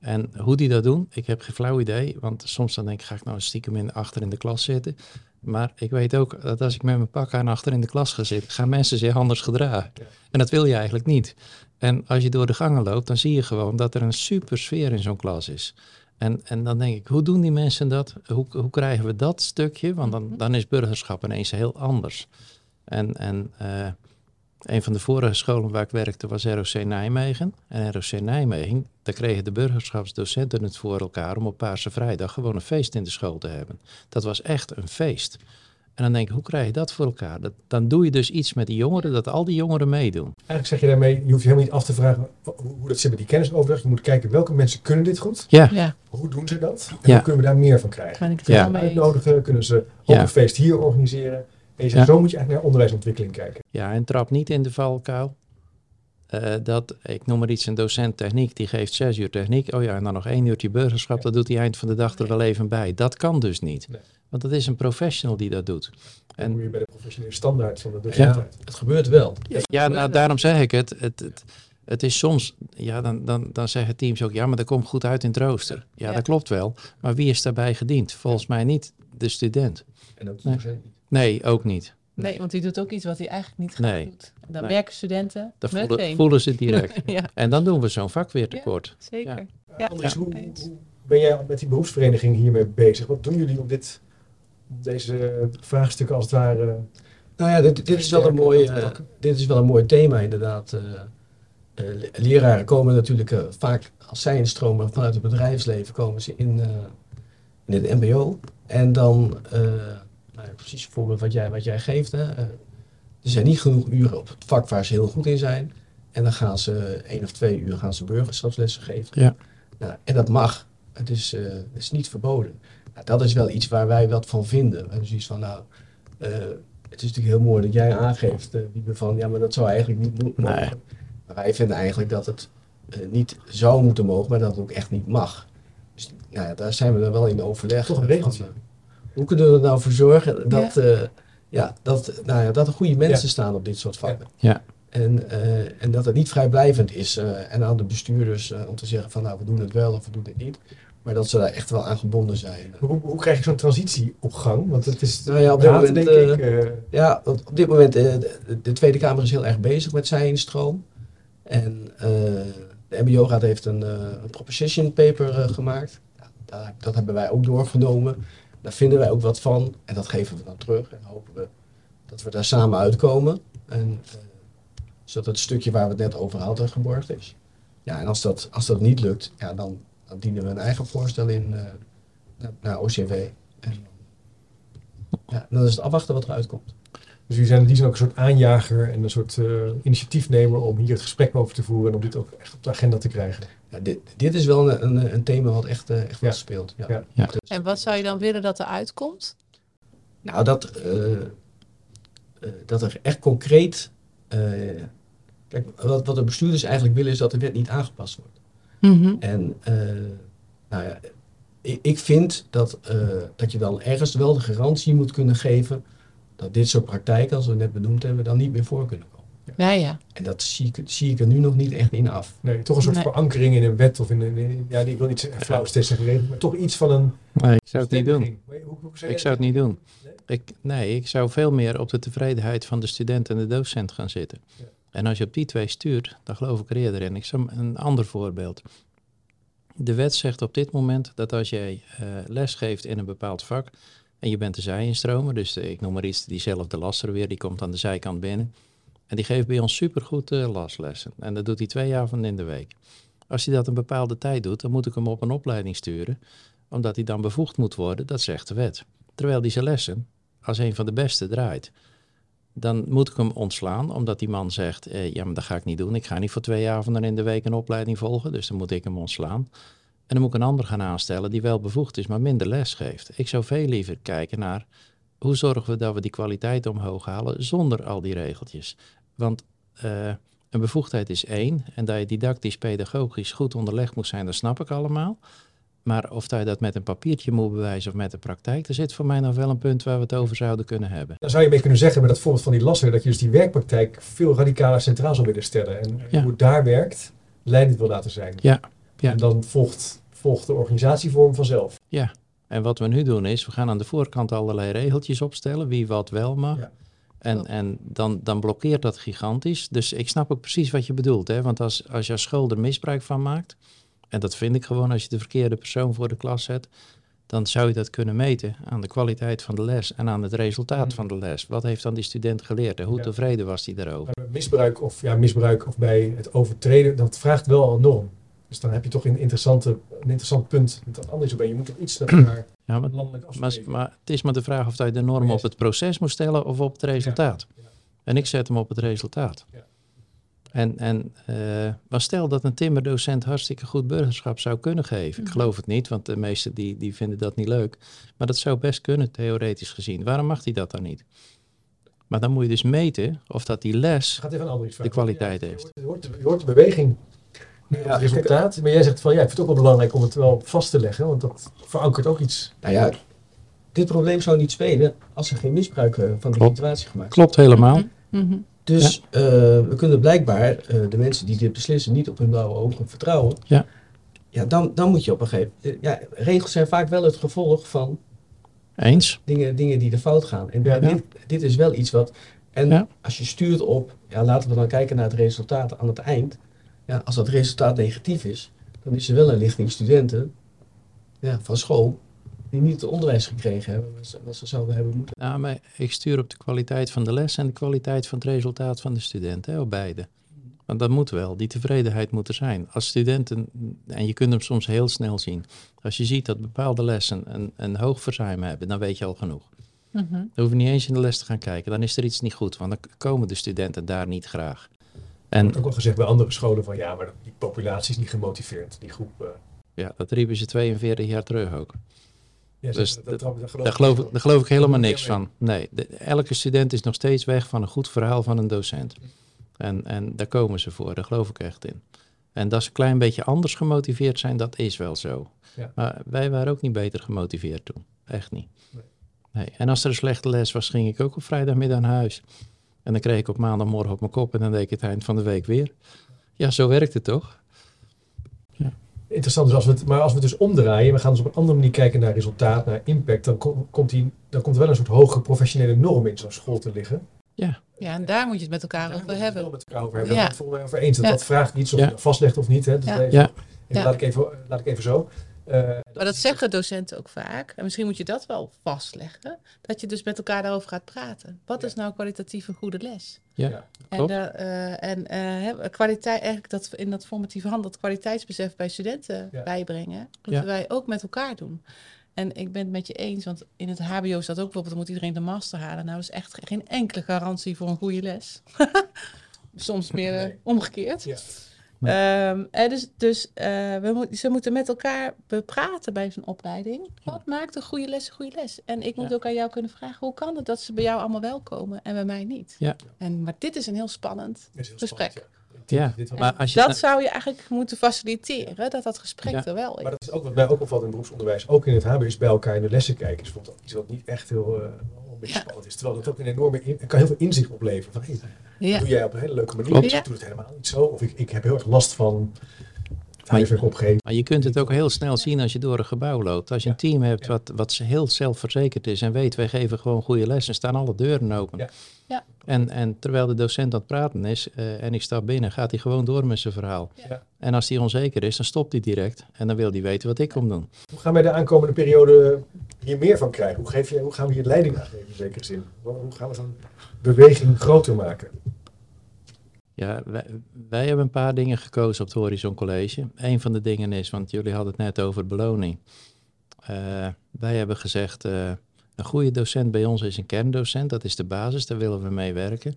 D: En hoe die dat doen, ik heb geen flauw idee. Want soms dan denk ik, ga ik nou stiekem in, achter in de klas zitten. Maar ik weet ook dat als ik met mijn pak aan achter in de klas ga zitten, gaan mensen zich anders gedragen. En dat wil je eigenlijk niet. En als je door de gangen loopt, dan zie je gewoon dat er een super sfeer in zo'n klas is. En, en dan denk ik, hoe doen die mensen dat? Hoe, hoe krijgen we dat stukje? Want dan, dan is burgerschap ineens heel anders. En, en eh, een van de vorige scholen waar ik werkte was ROC Nijmegen. En ROC Nijmegen, daar kregen de burgerschapsdocenten het voor elkaar om op Paarse Vrijdag gewoon een feest in de school te hebben. Dat was echt een feest. En dan denk ik, hoe krijg je dat voor elkaar? Dat, dan doe je dus iets met die jongeren, dat al die jongeren meedoen.
A: Eigenlijk zeg je daarmee, je hoeft je helemaal niet af te vragen hoe dat zit met die kennisoverdracht. Je moet kijken welke mensen kunnen dit goed.
D: Ja,
B: Ja,
A: Hoe doen ze dat? En
D: Ja.
A: hoe kunnen we daar meer van krijgen?
B: ben ik het
D: Ja.
B: mee.
A: Uitnodigen, kunnen ze ook
D: Ja.
A: een feest hier organiseren. En je zegt,
D: Ja.
A: zo moet je eigenlijk naar onderwijsontwikkeling kijken.
D: Ja, en trap niet in de valkuil. eh, dat, ik noem maar iets, een docent techniek, die geeft zes uur techniek. Oh ja, en dan nog één uurtje burgerschap, dat doet hij eind van de dag er wel even bij. Dat kan dus niet.
A: Nee.
D: Want dat is een professional die dat doet.
A: En hoe je bij de professionele standaard van de docent
D: Ja.
C: Het gebeurt wel.
D: ja, nou, daarom zeg ik het. Het, het, het is soms, ja, dan, dan, dan zeggen teams ook, ja, maar dat komt goed uit in het rooster. Ja,
B: Ja.
D: dat klopt wel. Maar wie is daarbij gediend? Volgens mij niet de student.
C: En ook de
D: Nee.
C: docent niet.
D: Nee, ook niet.
B: Nee, want die doet ook iets wat hij eigenlijk niet graag
D: Nee.
B: doet. En dan
D: Nee.
B: merken studenten
D: Dat
B: meteen.
D: voelen, voelen ze direct. [LAUGHS]
B: ja,
D: En dan doen we zo'n vak weer tekort.
B: zeker. Ja.
A: Andries, hoe, ben jij met die beroepsvereniging hiermee bezig? Wat doen jullie om dit, deze vraagstukken als het ware...
C: Nou ja, dit, dit, is wel een mooi, eh, dit is wel een mooi thema inderdaad. Eh, eh, le- leraren komen natuurlijk eh, vaak, als zij instromen vanuit het bedrijfsleven, komen ze in, eh, in het mbo. En dan, eh, nou ja, precies het voorbeeld wat jij, wat jij geeft, hè, eh, er zijn niet genoeg uren op het vak waar ze heel goed in zijn. En dan gaan ze één of twee uur gaan ze burgerschapslessen geven.
D: Ja.
C: Nou, en dat mag. Het is, eh, het is niet verboden. Nou, dat is wel iets waar wij wat van vinden. We hebben zoiets van, nou, eh, het is natuurlijk heel mooi dat jij aangeeft, eh, Wiebe, van ja, maar dat zou eigenlijk niet moeten
D: Nee.
C: mogen. Maar wij vinden eigenlijk dat het niet zou moeten mogen, maar dat het ook echt niet mag. Dus nou ja, daar zijn we dan wel in overleg.
A: Toch een
C: Van,
A: regeltje.
C: Hoe kunnen we er nou voor zorgen dat, ja. ja, dat, nou ja, dat er goede mensen
A: Ja.
C: staan op dit soort vakken.
D: Ja.
C: En, eh, en dat het niet vrijblijvend is. eh, en aan de bestuurders eh, om te zeggen van nou, we doen het wel of we doen het niet. Maar dat ze daar echt wel aan gebonden zijn.
A: Hoe, hoe krijg je zo'n transitie op gang? Want het is
C: Nou ja, op dit moment,
A: denk ik.
C: eh,
A: eh,
C: Ja, want op dit moment, eh, de, de Tweede Kamer is heel erg bezig met zij-instroom. En eh, de MBO-raad heeft een, eh, een proposition paper eh, gemaakt. Ja, daar, dat hebben wij ook doorgenomen. Daar vinden wij ook wat van. En dat geven we dan terug. En hopen we dat we daar samen uitkomen. En, eh, zodat het stukje waar we het net over hadden geborgd is. Ja, en als dat, als dat niet lukt, ja, dan, dienen we een eigen voorstel in eh, naar, naar OCW. En ja, dan is het afwachten wat eruit komt.
A: Dus jullie zijn in die zin ook een soort aanjager en een soort eh, initiatiefnemer om hier het gesprek over te voeren en om dit ook echt op de agenda te krijgen.
C: Ja, dit, dit is wel een, een, een thema wat echt, eh, echt
A: Ja.
C: wel speelt. Ja.
A: Ja.
D: Ja.
C: Dus-
B: En wat zou je dan willen dat er uitkomt?
C: nou, dat, eh, eh, dat er echt concreet. eh, kijk, wat, wat de bestuurders eigenlijk willen is dat de wet niet aangepast wordt. En eh, nou ja, ik, ik vind dat, eh, dat je dan ergens wel de garantie moet kunnen geven dat dit soort praktijken, als we net benoemd hebben, dan niet meer voor kunnen komen.
B: Ja, ja.
C: En dat zie ik, zie ik er nu nog niet echt in af.
A: Nee, toch een soort
B: Nee.
A: verankering in een wet of in een, in- ja, ik wil niet flauw zeggen geregeld, maar toch iets van een
D: Nee, ik zou het niet doen.
A: Hoe, hoe, hoe
D: Ik zou het niet doen. Ik, nee, ik zou veel meer op de tevredenheid van de student en de docent gaan zitten.
A: Ja.
D: En als je op die twee stuurt, dan geloof ik er eerder in. Ik zal een ander voorbeeld. De wet zegt op dit moment dat als jij eh, les geeft in een bepaald vak en je bent de zijinstromer, dus eh, ik noem maar iets, diezelfde lasser weer, die komt aan de zijkant binnen. En die geeft bij ons supergoed eh laslessen. En dat doet hij twee avonden in de week. Als hij dat een bepaalde tijd doet, dan moet ik hem op een opleiding sturen, omdat hij dan bevoegd moet worden, dat zegt de wet. Terwijl hij zijn lessen als een van de beste draait. Dan moet ik hem ontslaan, omdat die man zegt: eh, Ja, maar dat ga ik niet doen. Ik ga niet voor twee avonden in de week een opleiding volgen. Dus dan moet ik hem ontslaan. En dan moet ik een ander gaan aanstellen die wel bevoegd is, maar minder les geeft. Ik zou veel liever kijken naar hoe zorgen we dat we die kwaliteit omhoog halen zonder al die regeltjes. Want eh, een bevoegdheid is één. En dat je didactisch, pedagogisch goed onderlegd moet zijn, dat snap ik allemaal. Maar of dat je dat met een papiertje moet bewijzen of met de praktijk, er zit voor mij nog wel een punt waar we het over zouden kunnen hebben.
A: Dan zou je mee kunnen zeggen met dat voorbeeld van die lasser, dat je dus die werkpraktijk veel radicaler centraal zou willen stellen. En
D: Ja.
A: hoe het daar werkt, leidend wil laten zijn.
D: Ja, ja.
A: En dan volgt, volgt de organisatievorm vanzelf.
D: En wat we nu doen is, we gaan aan de voorkant allerlei regeltjes opstellen, wie wat wel mag.
A: Ja.
D: En, en dan, dan blokkeert dat gigantisch. Dus ik snap ook precies wat je bedoelt. Hè? Want als, als je als school er misbruik van maakt, en dat vind ik gewoon als je de verkeerde persoon voor de klas zet, dan zou je dat kunnen meten aan de kwaliteit van de les en aan het resultaat
A: Mhm.
D: van de les. Wat heeft dan die student geleerd en hoe
A: Ja.
D: tevreden was hij daarover?
A: Misbruik of, ja, misbruik of bij het overtreden, dat vraagt wel een norm. Dus dan heb je toch een, interessante, een interessant punt. Met anders ben je moet toch iets naar [CLEARS THROAT] elkaar
D: Ja, maar,
A: landelijk afspreken.
D: maar het is maar de vraag of je de norm op het proces moet stellen of op het resultaat.
A: Ja.
D: En ik zet hem op het resultaat.
A: Ja.
D: En, en eh, maar stel dat een timmerdocent hartstikke goed burgerschap zou kunnen geven. Ik
B: Mhm.
D: geloof het niet, want de meesten die, die vinden dat niet leuk. Maar dat zou best kunnen, theoretisch gezien. Waarom mag hij dat dan niet? Maar dan moet je dus meten of dat die les...
A: Een
D: de kwaliteit heeft.
A: Hoort, je hoort de beweging,
C: Ja,
A: het resultaat. Maar jij zegt van ja, ik vind het ook wel belangrijk om het wel vast te leggen, want dat verankert ook iets.
C: Nou ja, dit probleem zou niet spelen als er geen misbruik eh, van de
D: Klopt.
C: situatie gemaakt is.
D: Klopt helemaal.
B: Mhm, mhm.
C: Dus eh, we kunnen blijkbaar eh, de mensen die dit beslissen niet op hun blauwe ogen vertrouwen.
D: Ja.
C: Ja, dan, dan moet je op een gegeven moment. ja, regels zijn vaak wel het gevolg van
D: Eens?
C: dingen, dingen die er fout gaan. En
A: Ja.
C: dit, dit is wel iets wat. En
D: Ja.
C: als je stuurt op, ja, laten we dan kijken naar het resultaat aan het eind. Ja, als dat resultaat negatief is, dan is er wel een lichting studenten ja, van school die niet het onderwijs gekregen hebben wat ze, zouden hebben moeten.
D: Nou, maar ik stuur op de kwaliteit van de les en de kwaliteit van het resultaat van de student, hè, op beide. Want dat moet wel, die tevredenheid moet er zijn. Als studenten, en je kunt hem soms heel snel zien, als je ziet dat bepaalde lessen een, een hoog verzuim hebben, dan weet je al genoeg.
B: Mhm.
D: Dan hoef je niet eens in de les te gaan kijken, dan is er iets niet goed, want dan komen de studenten daar niet graag. En
A: wordt ook wel gezegd bij andere scholen van ja, maar die populatie is niet gemotiveerd. Die groep. eh,
D: ja, dat riepen ze 42 jaar terug ook.
A: ja,
D: Dus
A: dat,
D: dat-
A: dat, dat
D: Daar geloof, ik, daar geloof ik helemaal niks van. Nee, de- elke student is nog steeds weg van een goed verhaal van een docent. En, en daar komen ze voor, daar geloof ik echt in. En dat ze een klein beetje anders gemotiveerd zijn, dat is wel zo.
A: Ja.
D: Maar wij waren ook niet beter gemotiveerd toen. Echt niet.
A: Nee.
D: Nee. En als er een slechte les was, ging ik ook op vrijdagmiddag naar huis. En dan kreeg ik op maandagmorgen op mijn kop en dan deed ik het eind van de week weer. Ja, zo werkt het toch?
A: Interessant, dus als we het, maar als we het dus omdraaien, we gaan dus op een andere manier kijken naar resultaat, naar impact, dan, kom- komt, die, dan komt er wel een soort hogere professionele norm in zo'n school te liggen.
B: Ja, en daar moet je het met elkaar
A: Daar
B: over hebben.
A: wel met elkaar over hebben.
B: Ja.
A: Daar het volgens mij over eens. Dat,
B: Ja.
A: dat vraagt iets of
D: Ja.
A: je dat vastlegt of niet. Hè. Dus
B: Ja.
A: even-
D: Ja.
B: Ja.
A: Laat, ik even, laat ik even zo. Eh,
B: Maar dat zeggen docenten ook vaak. En misschien moet je dat wel vastleggen. Dat je dus met elkaar daarover gaat praten. Wat
A: Ja.
B: is nou kwalitatief een goede les?
D: Ja.
B: En,
D: klopt.
B: daar, eh, en eh, hè, kwaliteit, eigenlijk dat in dat formatieve hand, dat kwaliteitsbesef bij studenten
A: Ja.
B: bijbrengen, moeten
D: Ja.
B: wij ook met elkaar doen. En ik ben het met je eens, want in het HBO staat ook bijvoorbeeld, dan moet iedereen de master halen. Nou, dat is echt geen enkele garantie voor een goede les. [LAUGHS] Soms meer
A: Nee.
B: omgekeerd.
A: Ja.
B: Ehm, en dus dus eh, we ze moeten met elkaar bepraten bij zo'n opleiding. Wat maakt een goede les een goede les? En ik moet
D: Ja.
B: ook aan jou kunnen vragen, hoe kan het dat ze bij jou allemaal wel komen en bij mij niet?
D: Ja.
B: En, maar dit is een heel spannend
A: heel
B: gesprek.
A: spannend, ja.
D: Ja,
A: Dit wel-
D: maar als je
B: dat zou je eigenlijk moeten faciliteren, dat dat gesprek
D: Ja.
B: er wel is.
A: Maar dat is ook wat mij ook opvalt in het beroepsonderwijs. Ook in het HBO is bij elkaar in de lessen kijken. Is bijvoorbeeld iets wat niet echt heel eh, een beetje
B: Ja.
A: spannend is. Terwijl dat ook een enorme in, kan heel veel inzicht opleveren. Van, hey, dat
B: ja.
A: doe jij op een hele leuke manier.
D: Klopt.
A: Ik doe het helemaal niet zo. Of ik, ik heb heel erg last van het
D: Maar-
A: huiswerk opgeven.
D: Maar je kunt het ook heel snel zien als je door een gebouw loopt. Als je een team hebt
A: Ja.
D: wat, wat heel zelfverzekerd is en weet, wij geven gewoon goede lessen, staan alle deuren open.
A: Ja.
B: Ja.
D: En, en terwijl de docent aan het praten is eh, en ik stap binnen, gaat hij gewoon door met zijn verhaal.
A: Ja.
D: En als hij onzeker is, dan stopt hij direct. En dan wil hij weten wat ik kom doen.
A: Hoe gaan wij de aankomende periode hier meer van krijgen? Hoe, geef je, hoe gaan we hier leiding aan geven in zekere zin? Hoe hoe gaan we zo'n beweging groter maken?
D: Ja, wij, wij hebben een paar dingen gekozen op het Horizon College. Een van de dingen is, want jullie hadden het net over beloning. Eh, wij hebben gezegd, eh, een goede docent bij ons is een kerndocent. Dat is de basis, daar willen we mee werken.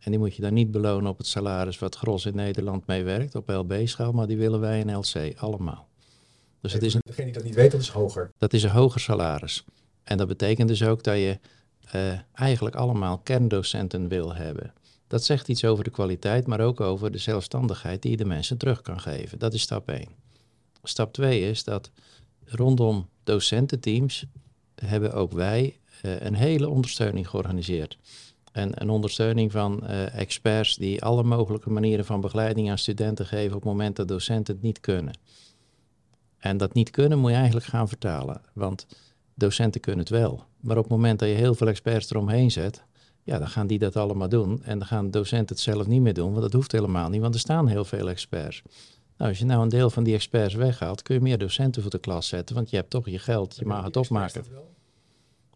D: En die moet je dan niet belonen op het salaris wat gros in Nederland mee werkt, op LB-schaal, maar die willen wij in LC, allemaal. Dus het is een,
A: Degene die dat niet weet, dat is hoger.
D: dat is een hoger salaris. En dat betekent dus ook dat je eh, eigenlijk allemaal kerndocenten wil hebben. Dat zegt iets over de kwaliteit, maar ook over de zelfstandigheid die je de mensen terug kan geven. Dat is stap 1. Stap 2 is dat rondom docententeams hebben ook wij eh, een hele ondersteuning georganiseerd. En een ondersteuning van eh, experts die alle mogelijke manieren van begeleiding aan studenten geven op het moment dat docenten het niet kunnen. En dat niet kunnen moet je eigenlijk gaan vertalen. Want docenten kunnen het wel. Maar op het moment dat je heel veel experts eromheen zet, ja, dan gaan die dat allemaal doen. En dan gaan docenten het zelf niet meer doen, want dat hoeft helemaal niet, want er staan heel veel experts. Nou, als je nou een deel van die experts weghaalt, kun je meer docenten voor de klas zetten, want je hebt toch je geld, je mag het opmaken.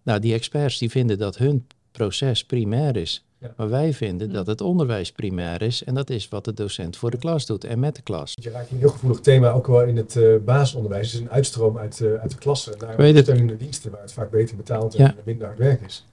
D: Nou, die experts die vinden dat hun proces primair is.
A: Ja.
D: Maar wij vinden dat het onderwijs primair is en dat is wat de docent voor de klas doet en met de klas.
A: Je raakt een heel gevoelig thema ook wel in het eh, basisonderwijs. Het is een uitstroom uit, eh, uit de klassen naar ondersteunende diensten waar het vaak beter betaald en
D: Ja.
A: minder hard werk is.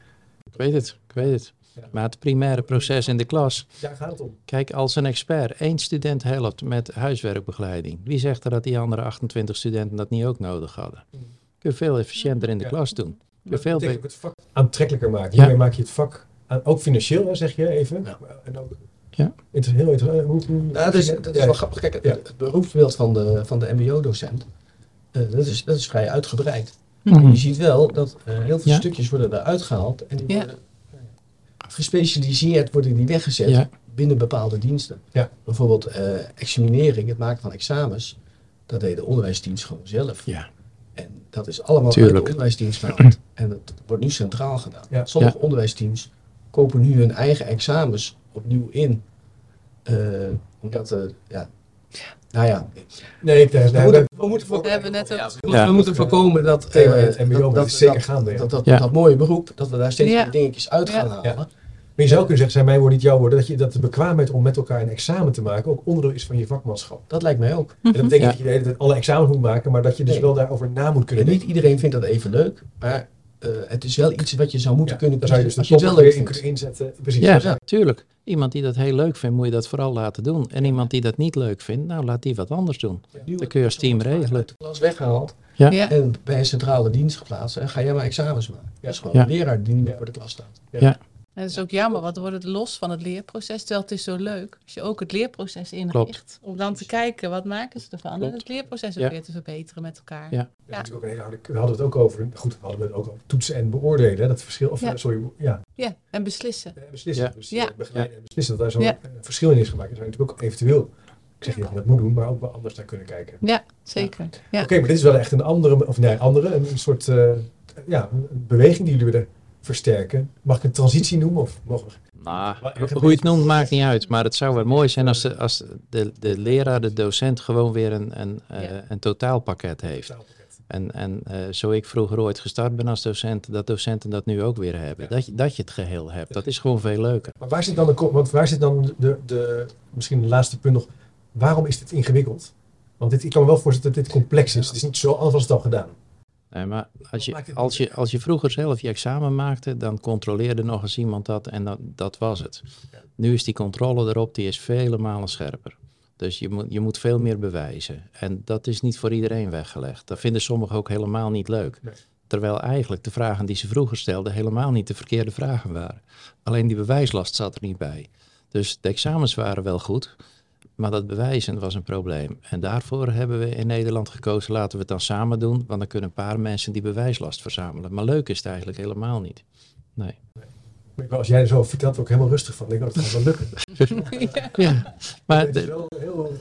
D: Ik weet het, ik weet het.
A: Ja.
D: Maar het primaire proces in de klas,
A: Daar gaat het om.
D: Kijk, als een expert één student helpt met huiswerkbegeleiding, wie zegt er dat die andere 28 studenten dat niet ook nodig hadden?
A: Mm.
D: Kun je veel efficiënter in de
A: Ja.
D: klas doen. Kun je veel
A: betekent
D: beter.
A: ook het vak aantrekkelijker maken.
D: Ja.
A: Hiermee maak je het vak, aan, ook financieel, zeg je even.
C: Ja.
A: En ook
D: Ja.
A: inter- heel interessant.
C: Nou, dat is, dat is
A: Ja.
C: wel grappig. Kijk, het,
A: Ja.
C: het beroepsbeeld van de, van de mbo-docent, eh, dat, is, dat is vrij uitgebreid.
D: Mhm.
C: Je ziet wel dat eh, heel veel
D: Ja.
C: stukjes worden eruit gehaald en die
B: Ja.
C: worden eh, gespecialiseerd worden die weggezet
D: Ja.
C: binnen bepaalde diensten.
A: Ja.
C: Bijvoorbeeld eh, examinering, het maken van examens, dat deden onderwijsteams gewoon zelf.
D: Ja.
C: En dat is allemaal uit
D: Tuurlijk.
C: de onderwijsdienst gehaald. En dat wordt nu centraal gedaan.
A: Ja.
C: Sommige onderwijsteams kopen nu hun eigen examens opnieuw in. Eh, omdat, eh, ja, nou ja,
A: Nee, ik, nee,
C: we moeten, we moeten, voor-
B: We
C: ja, we,
D: Ja.
C: moeten- we voorkomen dat, eh, dat,
A: zeker gaande. ja.
C: dat, dat,
D: Ja.
C: dat mooie beroep, dat we daar steeds dingetjes uit gaan
B: Ja.
C: halen.
A: Ja. Maar je zou kunnen zeggen, zijn mijn woorden niet jouw woorden, dat, je, dat de bekwaamheid om met elkaar een examen te maken ook onderdeel is van je vakmanschap.
C: Dat lijkt mij ook.
A: En dat betekent
D: Ja.
A: dat je de hele tijd alle examens moet maken, maar dat je dus
C: Nee.
A: wel daarover na moet kunnen
C: En niet iedereen vindt dat even leuk, maar eh, het is wel iets wat je zou moeten
A: Ja,
C: kunnen
A: Daar zou je dus de
C: als je het wel
A: weer
C: leuk
A: in kunnen inzetten. Precies.
D: Ja,
C: Ja.
D: tuurlijk. Iemand die dat heel leuk vindt, moet je dat vooral laten doen. En iemand die dat niet leuk vindt, nou laat die wat anders doen. Dat kun je als team regelen.
C: de klas weggehaald
D: Ja.
B: Ja.
C: en bij een centrale dienst geplaatst en ga jij maar examens maken. Dat is gewoon
D: Ja.
C: een leraar die niet meer
A: Ja.
C: voor de klas staat.
B: En dat is ook jammer, want dan wordt het los van het leerproces. Terwijl het is zo leuk als je ook het leerproces inricht.
D: Klopt.
B: Om dan te kijken, wat maken ze ervan? En
D: Klopt.
B: het leerproces ook
D: Ja.
B: weer te verbeteren met elkaar.
D: Ja.
A: Ja, natuurlijk ook een hele we hadden het ook over, goed, we hadden het ook over toetsen en beoordelen, hè, dat verschil, of
B: Ja.
A: eh, sorry, ja,
B: Ja, en beslissen.
A: eh, beslissen,
D: Ja.
A: dus
B: Ja.
A: eh, begeleiden en beslissen, dat daar zo'n
B: Ja.
A: eh, verschil in is gemaakt. Er zou je natuurlijk ook eventueel, ik zeg niet dat je dat moet doen, maar ook wel anders naar kunnen kijken.
B: Ja, zeker. Ja.
A: Oké, maar dit is wel echt een andere, of nee, andere, een soort, eh, ja, een beweging die jullie willen versterken. Mag ik een transitie noemen of mogen we?
D: Nou, hoe je het noemt maakt niet uit. Maar het zou wel mooi zijn als de, als de, de leraar, de docent gewoon weer een, een, eh, een totaalpakket heeft. En, en eh, zo ik vroeger ooit gestart ben als docent, dat docenten dat nu ook weer hebben.
A: Ja.
D: Dat, je, dat je het geheel hebt. Dat is gewoon veel leuker.
A: Maar waar zit dan, de, want waar zit dan de, de, misschien de laatste punt nog, waarom is dit ingewikkeld? Want dit, ik kan me wel voorstellen dat dit complex is. Het is niet zo, anders het al gedaan.
D: Nee, maar als je, als, je, als je vroeger zelf je examen maakte, dan controleerde nog eens iemand dat en dat, dat was het. Nu is die controle erop, die is vele malen scherper. Dus je moet, je moet veel meer bewijzen. En dat is niet voor iedereen weggelegd. Dat vinden sommigen ook helemaal niet leuk.
A: Nee.
D: Terwijl eigenlijk de vragen die ze vroeger stelden helemaal niet de verkeerde vragen waren. Alleen die bewijslast zat er niet bij. Dus de examens waren wel goed, maar dat bewijzen was een probleem. En daarvoor hebben we in Nederland gekozen, laten we het dan samen doen, want dan kunnen een paar mensen die bewijslast verzamelen. Maar leuk is het eigenlijk helemaal niet. Nee.
A: Maar Als jij zo vertelt, word ik helemaal rustig van. Ik denk, oh, dat gaat wel lukken. [LAUGHS]
D: Ja, maar
A: het is wel heel,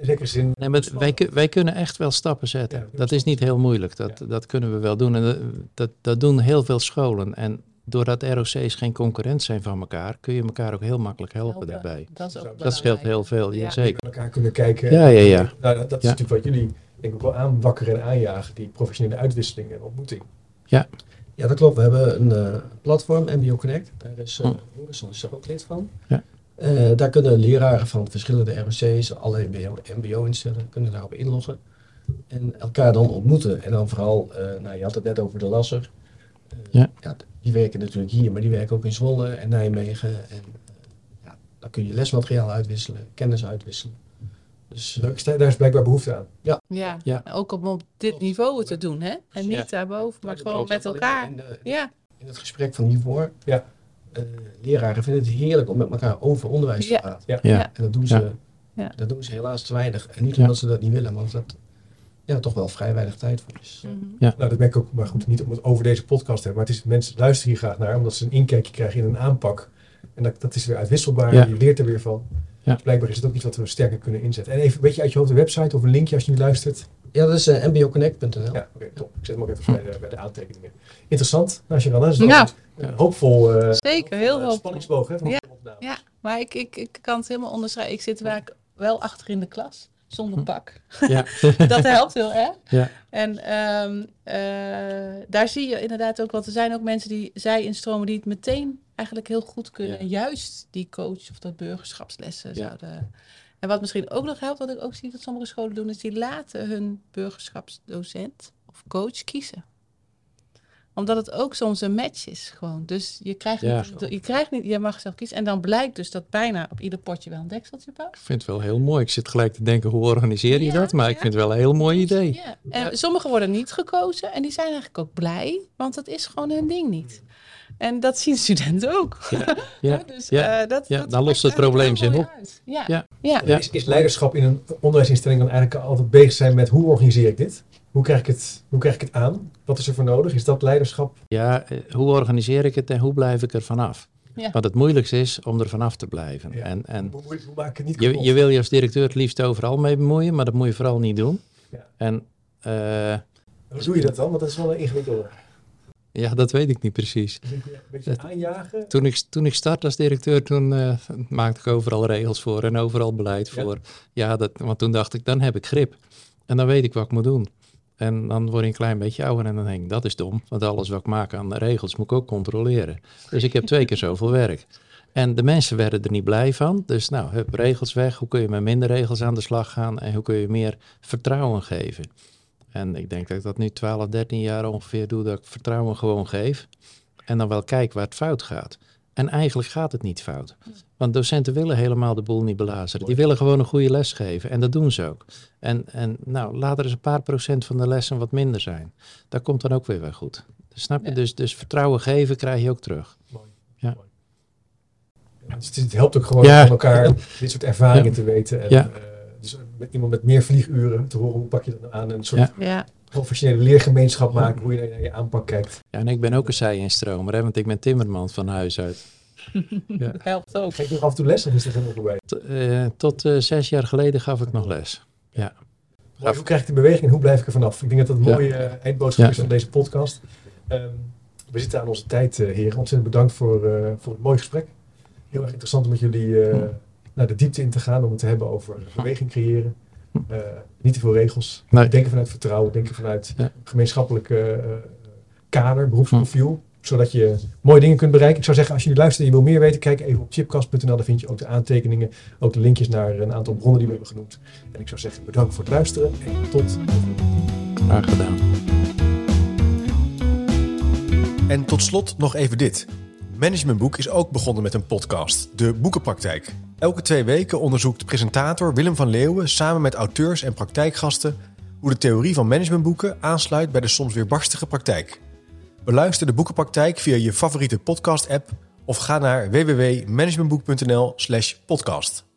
A: in zin...
D: Nee, maar wij, wij kunnen echt wel stappen zetten.
A: Ja,
D: dat is niet heel moeilijk. Dat, dat kunnen we wel doen. En dat, dat, dat doen heel veel scholen. En doordat ROC's geen concurrent zijn van elkaar, kun je elkaar ook heel makkelijk helpen daarbij.
B: Dat, is ook
D: Dat scheelt heel veel,
B: Ja.
D: ja. zeker.
A: naar elkaar kunnen kijken.
D: Ja, ja, ja.
A: Nou, dat, dat is
D: Ja.
A: natuurlijk wat jullie denk ik ook wel aanwakkeren en aanjagen, die professionele uitwisseling en ontmoeting.
C: Ja, dat klopt. We hebben een eh, platform, MBO Connect. Daar is uh,
D: Hm.
C: Horizon is er ook lid van.
D: Ja.
C: Eh, daar kunnen leraren van verschillende ROC's, alle MBO-instellingen, kunnen daarop inloggen. En elkaar dan ontmoeten. En dan vooral, eh, nou je had het net over de Lasser. Eh,
D: Ja.
C: Die werken natuurlijk hier, maar die werken ook in Zwolle en Nijmegen. En eh, ja, dan kun je lesmateriaal uitwisselen, kennis uitwisselen. Dus eh,
A: Daar is- blijkbaar behoefte aan.
B: Ja,
D: Ja.
B: en ook om op dit niveau te doen, hè? En niet
D: Ja.
B: daarboven, maar
C: dat
B: gewoon met elkaar.
C: In, de-
B: Ja,
C: in het gesprek van hiervoor,
A: Ja.
C: eh, leraren vinden het heerlijk om met elkaar over onderwijs te
B: Ja.
C: praten.
A: Ja.
D: Ja.
C: En dat doen ze,
D: Ja.
B: Ja.
C: dat doen ze helaas te weinig. En niet
D: Ja.
C: omdat ze dat niet willen, maar omdat ja, toch wel vrij weinig tijd voor is.
B: Mhm.
A: Nou, dat merk ik ook, maar goed, niet om het over deze podcast te hebben, maar het is, mensen luisteren hier graag naar, omdat ze een inkijkje krijgen in een aanpak. En dat, dat is weer uitwisselbaar,
D: Ja.
A: je leert er weer van.
D: Ja.
A: Dus blijkbaar is het ook iets wat we sterker kunnen inzetten. En even een beetje uit je hoofd de website of een linkje als je nu luistert.
C: Ja, dat is eh, mboconnect.nl.
A: Ja, oké, top. Ik zet hem ook even bij, de, bij de aantekeningen. Interessant, nou, Sharon, dat is
B: Ja.
A: een hoopvol eh,
B: Zeker, heel
A: eh,
B: veel.
A: spanningsboog hè, van
B: Ja. Ja, maar ik, ik, ik kan het helemaal onderschrijven. Ik zit vaak wel achter in de klas, zonder
D: Hm.
B: pak.
D: Ja. [LAUGHS]
B: Dat helpt heel erg.
D: Ja.
B: En ehm, eh, daar zie je inderdaad ook, want er zijn ook mensen die zij instromen die het meteen eigenlijk heel goed kunnen.
D: Ja.
B: Juist die coach of dat burgerschapslessen
D: Ja.
B: zouden. En wat misschien ook nog helpt, wat ik ook zie dat sommige scholen doen, is die laten hun burgerschapsdocent of coach kiezen omdat het ook soms een match is gewoon. Dus je krijgt,
D: Ja.
B: niet, je krijgt niet, je mag zelf kiezen. En dan blijkt dus dat bijna op ieder potje wel een dekseltje past.
D: Ik vind het wel heel mooi. Ik zit gelijk te denken, hoe organiseer je
B: Ja,
D: dat? Maar ik vind het wel een heel mooi idee.
B: Ja. En sommigen worden niet gekozen en die zijn eigenlijk ook blij, want dat is gewoon hun ding niet. En dat zien [LAUGHS] studenten ook. [LAUGHS]
D: Ja,
B: dus,
D: ja,
B: eh, dat,
D: ja,
B: dat
D: dan lost het probleem zich.
B: Ja.
D: Ja.
B: Ja.
A: Is, is leiderschap in een onderwijsinstelling dan eigenlijk altijd bezig zijn met hoe organiseer ik dit? Hoe krijg ik het, hoe krijg ik het aan? Wat is er voor nodig? Is dat leiderschap?
D: Ja, eh, hoe organiseer ik het en hoe blijf ik er vanaf?
B: Ja.
D: Want het moeilijkste is om er vanaf te blijven.
A: Ja.
D: En, en
A: Hoe, hoe, hoe maak ik het niet
D: je, je wil je als directeur het liefst overal mee bemoeien, maar dat moet je vooral niet doen.
A: Ja.
D: En eh,
A: Hoe doe je dat dan? Want dat is wel een ingewikkelde.
D: Ja, dat weet ik niet precies.
A: Een beetje aanjagen.
D: Toen ik, toen ik start als directeur, toen eh, maakte ik overal regels voor en overal beleid
A: Ja.
D: voor. Ja, dat, want toen dacht ik, dan heb ik grip. En dan weet ik wat ik moet doen. En dan word je een klein beetje ouder en dan denk ik, dat is dom. Want alles wat ik maak aan regels moet ik ook controleren. Dus ik heb twee keer zoveel werk. En de mensen werden er niet blij van. Dus nou, hup, regels weg. Hoe kun je met minder regels aan de slag gaan? En hoe kun je meer vertrouwen geven? En ik denk dat ik dat nu 12, 13 jaar ongeveer doe. Dat ik vertrouwen gewoon geef. En dan wel kijk waar het fout gaat. En eigenlijk gaat het niet fout. Want docenten willen helemaal de boel niet belazeren. Die willen gewoon een goede les geven. En dat doen ze ook. En, en nou, laat er eens een paar procent van de lessen wat minder zijn. Dat komt dan ook weer weer goed. Dus snap je?
B: Ja.
D: Dus, dus vertrouwen geven krijg je ook terug.
A: Mooi. Ja. Dus het, het helpt ook gewoon
D: Ja.
A: om elkaar [LAUGHS] dit soort ervaringen
D: Ja.
A: te weten. En,
D: Ja.
A: eh, dus met iemand met meer vlieguren te horen hoe pak je dat nou aan. Een soort
D: Ja.
B: Ja,
A: professionele leergemeenschap maken. Hoe je naar je aanpak kijkt.
D: Ja, en ik ben ook een zij-instromer, hè, want ik ben timmerman van huis uit.
B: Dat helpt ook.
A: Geef je nog af en toe les of is dat helemaal voorbij?
D: T- eh, tot eh, zes jaar geleden gaf ik nog les.
A: Mooi, hoe krijg ik de beweging en hoe blijf ik er vanaf? Ik denk dat dat een
D: Ja.
A: mooie eh, eindboodschap
D: Ja.
A: is aan deze podcast. Ehm, we zitten aan onze tijd, eh, heren. Ontzettend bedankt voor, eh, voor het mooie gesprek. Heel erg interessant om met jullie eh, naar de diepte in te gaan. Om het te hebben over beweging creëren. Eh, niet te veel regels.
D: Nee.
A: Denken vanuit vertrouwen. Denken vanuit
D: Ja.
A: gemeenschappelijke eh, kader, beroepsprofiel. Zodat je mooie dingen kunt bereiken. Ik zou zeggen, als je nu luistert en je wil meer weten, kijk even op chipcast.nl. Daar vind je ook de aantekeningen. Ook de linkjes naar een aantal bronnen die we hebben genoemd. En ik zou zeggen, bedankt voor het luisteren. En tot de volgende keer.
D: Graag gedaan.
E: En tot slot nog even dit. Managementboek is ook begonnen met een podcast, De Boekenpraktijk. Elke twee weken onderzoekt presentator Willem van Leeuwen samen met auteurs en praktijkgasten hoe de theorie van managementboeken aansluit bij de soms weer barstige praktijk. Beluister de Boekenpraktijk via je favoriete podcast-app of ga naar www.managementboek.nl/podcast.